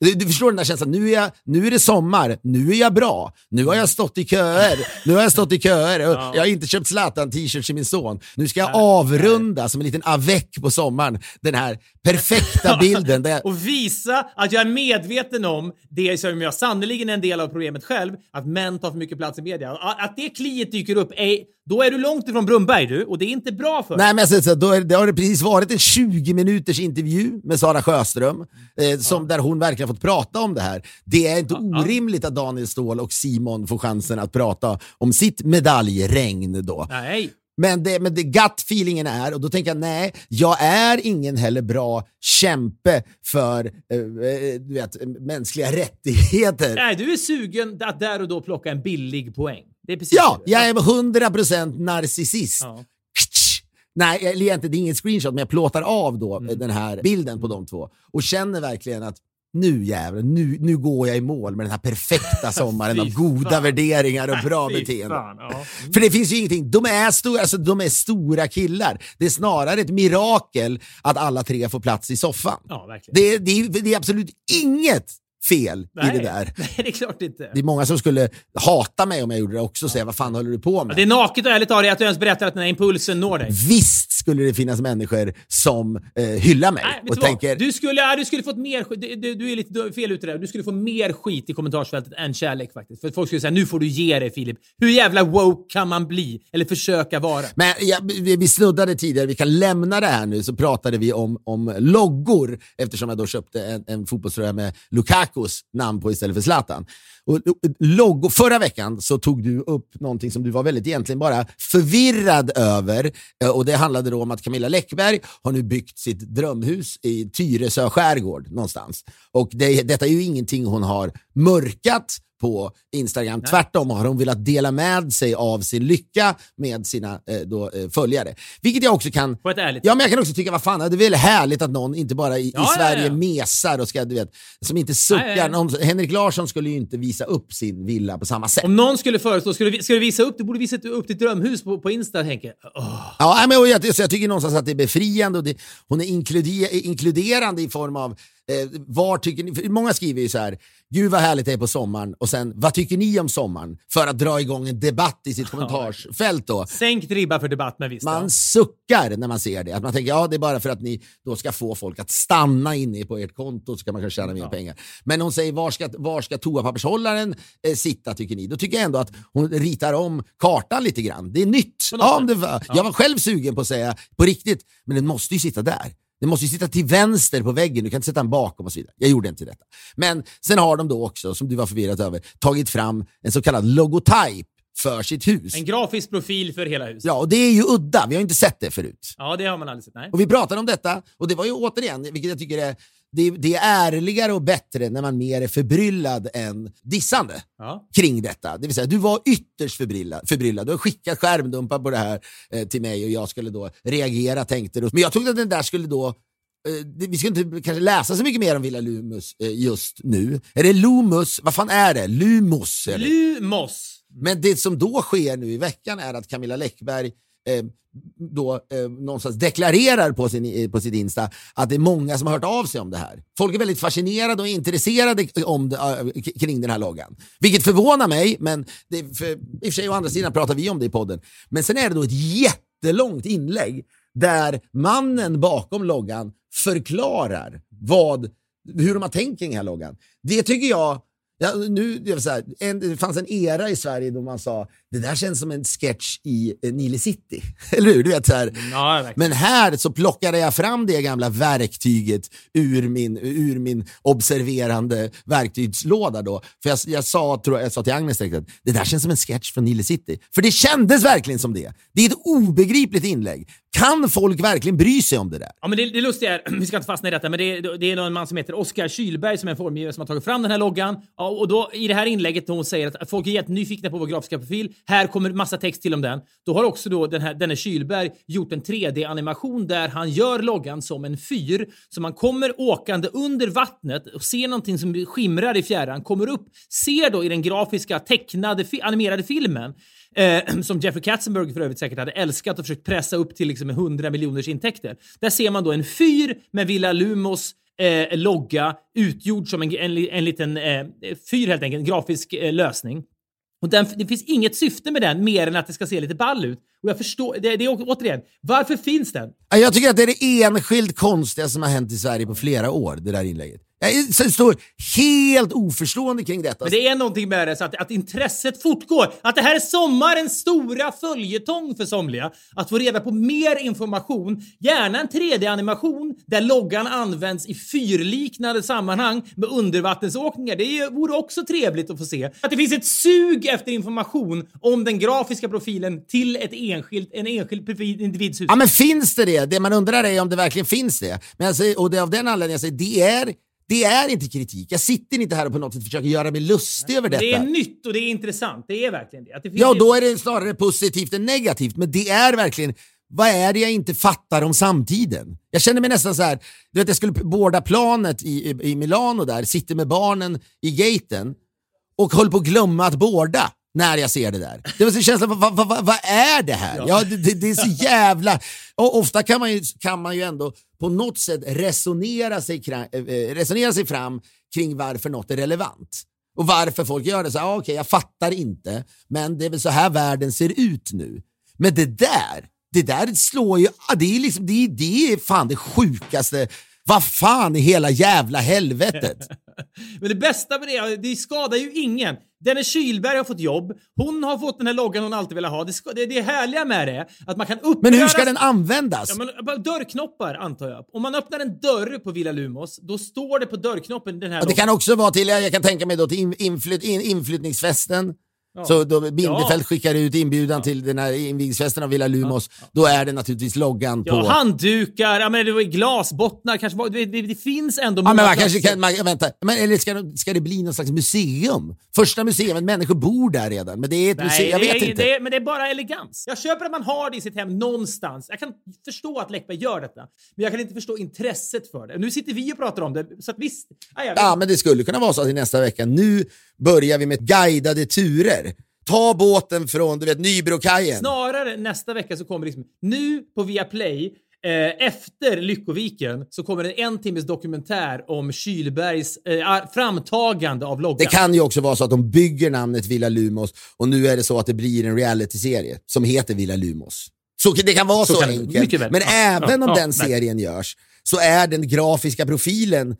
Speaker 2: Du, du förstår den där känslan, nu är, jag, nu är det sommar, nu är jag bra, nu har jag stått i köer, nu har jag stått i köer och jag har inte köpt Zlatan-t-shirts till min son. Nu ska jag avrunda som en liten avec på sommaren, den här perfekta bilden. Jag,
Speaker 1: Och visa att jag är medveten om det som jag sannerligen är en del av problemet själv, att män tar för mycket plats i media. Att att det kliet dyker upp, är, då är du långt ifrån Brunberg du, och det är inte bra för
Speaker 2: Nej, men alltså, så, då är, det har det precis varit en 20 minuters intervju med Sara Sjöström, eh, som, där hon verkligen fått prata om det här. Det är inte orimligt att Daniel Ståhl och Simon får chansen att prata om sitt medaljregn då.
Speaker 1: Nej.
Speaker 2: Men det, men det gut-feelingen är, och då tänker jag nej, jag är ingen heller bra kämpe för eh, eh, du vet, mänskliga rättigheter.
Speaker 1: Nej, du är sugen att där och då plocka en billig poäng. Det är precis
Speaker 2: Ja,
Speaker 1: det.
Speaker 2: jag är 100% narcissist.
Speaker 1: Ja.
Speaker 2: Nej, eller egentligen det är ingen screenshot, men jag plåtar av då
Speaker 1: Mm.
Speaker 2: den här bilden på de två och känner verkligen att nu jävlar, nu, nu går jag i mål med den här perfekta sommaren av goda
Speaker 1: fan.
Speaker 2: värderingar och bra beteende.
Speaker 1: ja.
Speaker 2: För det finns ju ingenting, de är, stora, alltså, de är stora killar. Det är snarare ett mirakel att alla tre får plats i soffan.
Speaker 1: Ja.
Speaker 2: Det, det, det är absolut inget fel
Speaker 1: Nej.
Speaker 2: i det där.
Speaker 1: Nej, det är klart inte.
Speaker 2: Det är många som skulle hata mig om jag gjorde det också och säga vad fan håller du på med?
Speaker 1: Det är naket och ärligt av dig att du ens berättar att den här impulsen når dig.
Speaker 2: Visst skulle det finnas människor som eh, hyllar mig
Speaker 1: Nej,
Speaker 2: och
Speaker 1: du
Speaker 2: tänker
Speaker 1: Du skulle, ja, du skulle fått mer skit. Du, du, du är lite fel ute där. Du skulle få mer skit i kommentarsfältet än kärlek faktiskt. För folk skulle säga nu får du ge dig Filip. Hur jävla woke kan man bli? Eller försöka vara?
Speaker 2: Men ja, vi, vi snuddade tidigare, vi kan lämna det här nu, så pratade vi om, om loggor eftersom jag då köpte en, en fotbollströja med Lukakos namn på istället för Zlatan. Och, och, logo, förra veckan så tog du upp någonting som du var väldigt egentligen bara förvirrad över. Eh, och Det handlade då om att Camilla Läckberg har nu byggt sitt drömhus i Tyresö skärgård någonstans. Och det, detta är ju ingenting hon har mörkat på Instagram. Tvärtom har hon velat dela med sig av sin lycka med sina eh, då, eh, följare. Vilket jag också kan...
Speaker 1: På ett ärligt
Speaker 2: Ja, men jag kan också tycka, vad fan, det är väl härligt att någon inte bara i,
Speaker 1: Ja,
Speaker 2: i
Speaker 1: ja,
Speaker 2: Sverige
Speaker 1: ja.
Speaker 2: mesar och ska, du vet, som inte suckar.
Speaker 1: Nej, nej.
Speaker 2: Någon, Henrik Larsson skulle ju inte visa upp sin villa på samma sätt.
Speaker 1: Om någon skulle föreslå, ska du, ska du visa upp, du borde visa upp ditt drömhus på, på Insta, jag. Åh.
Speaker 2: Ja, nej, men jag, så jag tycker någonstans att det är befriande och det, hon är inkluder, inkluderande i form av eh, var tycker ni, många skriver ju så här, gud vad härligt det är på sommaren och sen vad tycker ni om sommaren? För att dra igång en debatt i sitt kommentarsfält då.
Speaker 1: Sänkt ribba för debatt med visst.
Speaker 2: Man
Speaker 1: ja.
Speaker 2: suckar när man ser det. Att man tänker ja det är bara för att ni då ska få folk att stanna inne på ert konto så kan man kanske tjäna mer pengar. Men hon säger var ska, var ska toapappershållaren eh, sitta tycker ni? Då tycker jag ändå att hon ritar om kartan lite grann. Det är nytt. Ja, det var, Jag var själv sugen på att säga på riktigt, men den måste ju sitta där. Den måste ju sitta till vänster på väggen, du kan inte sätta den bakom och så vidare. Jag gjorde inte detta. Men sen har de då också, som du var förvirrad över, tagit fram en så kallad logotyp för sitt hus.
Speaker 1: En grafisk profil för hela huset.
Speaker 2: Ja, och det är ju udda. Vi har inte sett det förut.
Speaker 1: Ja, det har man aldrig sett. Nej.
Speaker 2: Och vi pratade om detta och det var ju återigen, vilket jag tycker är det, det är ärligare och bättre när man mer är förbryllad än dissande
Speaker 1: Ja.
Speaker 2: kring detta. Det vill säga, du var ytterst förbryllad. förbryllad. Du har skickat skärmdumpar på det här eh, till mig och jag skulle då reagera tänkte du. Men jag trodde att den där skulle då eh, vi ska inte kanske läsa så mycket mer om Villa Lumus eh, just nu. Är det Lumus? Vad fan är det? Lumus? Eller?
Speaker 1: Lumos.
Speaker 2: Men det som då sker nu i veckan är att Camilla Läckberg eh, då eh, någonstans deklarerar på, sin, eh, på sitt Insta att det är många som har hört av sig om det här. Folk är väldigt fascinerade och intresserade om det, eh, kring den här loggan. Vilket förvånar mig, men det, för, i och för sig å andra sidan pratar vi om det i podden. Men sen är det då ett jättelångt inlägg där mannen bakom loggan förklarar vad, hur de har tänkt kring den här loggan. Det tycker jag Ja, nu, det, var så här, en, det fanns en era i Sverige då man sa det där känns som en sketch i eh, Nile City. Eller hur? Du vet, så här.
Speaker 1: Ja.
Speaker 2: Men här så plockade jag fram det gamla verktyget ur min, ur min observerande verktygslåda. Då. För jag, jag, sa, tror jag, jag sa till Agnes direkt att det där känns som en sketch från Nile City. För det kändes verkligen som det. Det är ett obegripligt inlägg. Kan folk verkligen bry sig om det där?
Speaker 1: Ja, men det, det lustiga är, vi ska inte fastna i detta, men det, det är någon man som heter Oskar Kylberg som är en formgivare som har tagit fram den här loggan. Ja, och då i det här inlägget då hon säger att folk är jättenyfikna på vår grafiska profil. Här kommer massa text till om den. Då har också då den här, denne Kylberg gjort en 3D-animation där han gör loggan som en fyr. Så man kommer åkande under vattnet och ser någonting som skimrar i fjärran, kommer upp, ser då i den grafiska tecknade, animerade filmen Eh, som Jeffrey Katzenberg för övrigt säkert hade älskat och försökt pressa upp till liksom 100 miljoners intäkter. Där ser man då en fyr med Villa Lumos eh, logga utgjord som en, en, en liten eh, fyr helt enkelt, en grafisk eh, lösning. Och den, det finns inget syfte med den mer än att det ska se lite ball ut. Och jag förstår, det, det är återigen, varför finns den?
Speaker 2: Ja, Jag tycker att det är det enskilt konstiga som har hänt i Sverige på flera år, det där inlägget. Jag står helt oförstående kring detta.
Speaker 1: Men det är någonting med det, så att, att intresset fortgår. Att det här är sommarens stora följetong för somliga. Att få reda på mer information, gärna en 3D-animation där loggan används i fyrliknande sammanhang med undervattensåkningar. Det vore också trevligt att få se. Att det finns ett sug efter information om den grafiska profilen till ett enskilt, en enskild individs hus.
Speaker 2: Ja, men finns det det? Det man undrar är om det verkligen finns det. Men säger, och det är av den anledningen jag säger, det är, det är inte kritik. Jag sitter inte här och på något sätt försöker göra mig lustig över detta.
Speaker 1: Det är nytt och det är intressant. Det är verkligen det. Det
Speaker 2: Ja,
Speaker 1: ju-
Speaker 2: då är det snarare positivt än negativt. Men det är verkligen, vad är det jag inte fattar om samtiden? Jag känner mig nästan så här, du vet jag skulle båda planet i, i, i Milano där, sitter med barnen i gaten och höll på att glömma att båda när jag ser det där. Det var så känslan, vad, vad, vad, vad är det här? Ja. det, det, det är så jävla... Och ofta kan man, ju, kan man ju ändå på något sätt resonera sig, eh, eh, resonera sig fram kring varför något är relevant. Och varför folk gör det. Så, ah, Okej, jag fattar inte, men det är väl så här världen ser ut nu. Men det där, det där slår ju... ah, Det är, liksom, det, det är fan det sjukaste. Vad fan i hela jävla helvetet?
Speaker 1: Men det bästa med det, det skadar ju ingen. Dennis Kylberg har fått jobb. Hon har fått den här loggan hon alltid velat ha. Det, ska, det, det härliga med det att man kan uppröras...
Speaker 2: Men hur ska den användas?
Speaker 1: Ja, men, dörrknoppar antar jag. Om man öppnar en dörr på Villa Lumos, då står det på dörrknoppen den här
Speaker 2: Och det kan också vara till, jag kan tänka mig då till in, inflytt, in, inflyttningsfesten. Så då Bindefeld
Speaker 1: Ja.
Speaker 2: skickar ut inbjudan till den här invigningsfesten av Villa Lumos. Då är det naturligtvis loggan på...
Speaker 1: Ja, handdukar, ja, men det var glasbottnar kanske. Det, det, det finns ändå
Speaker 2: Ja, men man kanske kan, man, vänta, men, eller ska, det- ska det bli någon slags museum? Första museet, människor bor där redan. Men det är ett museum, jag
Speaker 1: det
Speaker 2: vet
Speaker 1: är,
Speaker 2: inte.
Speaker 1: Det men det är bara elegans. Jag köper att man har det i sitt hem någonstans. Jag kan förstå att Läckberg gör detta, men jag kan inte förstå intresset för det. Nu sitter vi och pratar om det, så att visst... Ja, vet.
Speaker 2: Ja, men det skulle kunna vara så att i nästa vecka, nu börjar vi med guidade turer. Ta båten från du vet, Nybrokajen.
Speaker 1: Snarare nästa vecka så kommer liksom, nu på Viaplay, eh, efter Lyckoviken, så kommer en en timmes dokumentär om Kylbergs eh, framtagande av loggan.
Speaker 2: Det kan ju också vara så att de bygger namnet Villa Lumos och nu är det så att det blir en realityserie som heter Villa Lumos. Så det kan vara så,
Speaker 1: Så kan det-
Speaker 2: enkelt. Men
Speaker 1: Ja,
Speaker 2: även
Speaker 1: ja,
Speaker 2: om
Speaker 1: ja,
Speaker 2: den
Speaker 1: nej.
Speaker 2: serien görs så är den grafiska profilen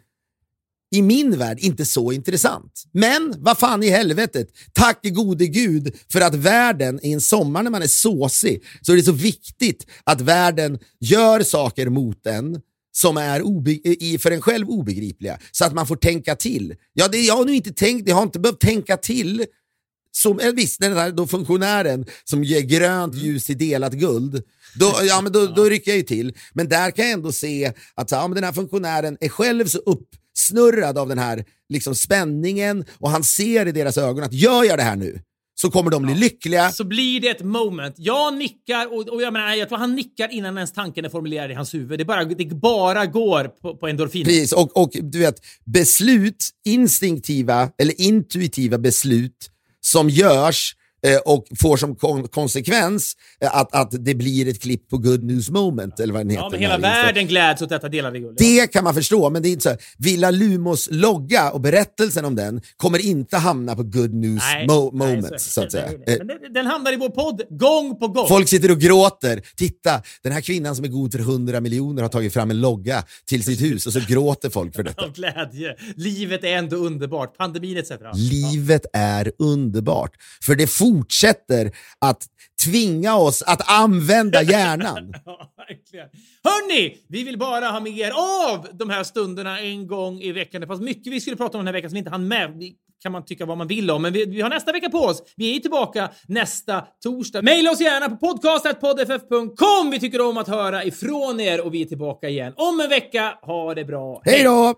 Speaker 2: i min värld inte så intressant. Men vad fan i helvetet, tack gode gud för att världen i en sommar när man är såsig så är det så viktigt att världen gör saker mot en som är obe- för en själv obegripliga, så att man får tänka till. Ja, det, jag har nu inte tänkt, jag har inte behövt tänka till som, eh, visst, den här då funktionären som ger grönt ljus till delat guld, då, ja, men då, då rycker jag ju till. Men där kan jag ändå se att ja, men den här funktionären är själv så uppsnurrad av den här liksom, spänningen och han ser i deras ögon att gör jag det här nu så kommer de bli lyckliga.
Speaker 1: Så blir det ett moment. Jag nickar och, och jag menar, jag tror han nickar innan ens tanken är formulerad i hans huvud. Det bara, det bara går på, på endorfiner.
Speaker 2: Precis, och, och du vet, beslut, instinktiva eller intuitiva beslut som görs och får som kon konsekvens eh, att, att det blir ett klipp på Good News Moment, eller vad den heter.
Speaker 1: Ja, men hela världen gläds åt detta delade guld.
Speaker 2: Det kan man förstå, men det är inte så här. Villa Lumos logga och berättelsen om den kommer inte hamna på Good News
Speaker 1: Nej,
Speaker 2: mo
Speaker 1: nej,
Speaker 2: Moments, så, att säga.
Speaker 1: nej.
Speaker 2: Eh,
Speaker 1: Men den, den hamnar i vår podd gång på gång.
Speaker 2: Folk sitter och gråter. Titta, den här kvinnan som är god för 100 miljoner har tagit fram en logga till sitt hus och så gråter folk för detta.
Speaker 1: Av glädje. Livet är ändå underbart. Pandemin etc.
Speaker 2: Livet är underbart, för det fortsätter att tvinga oss att använda hjärnan.
Speaker 1: Ja, verkligen. Hörni, vi vill bara ha mer av de här stunderna en gång i veckan. Det fanns mycket vi skulle prata om den här veckan som vi inte hann med. Det kan man tycka vad man vill om, men vi, vi har nästa vecka på oss. Vi är tillbaka nästa torsdag. Maila oss gärna på podcast.poddff.com. Vi tycker om att höra ifrån er och vi är tillbaka igen om en vecka. Ha det bra.
Speaker 2: Hej då!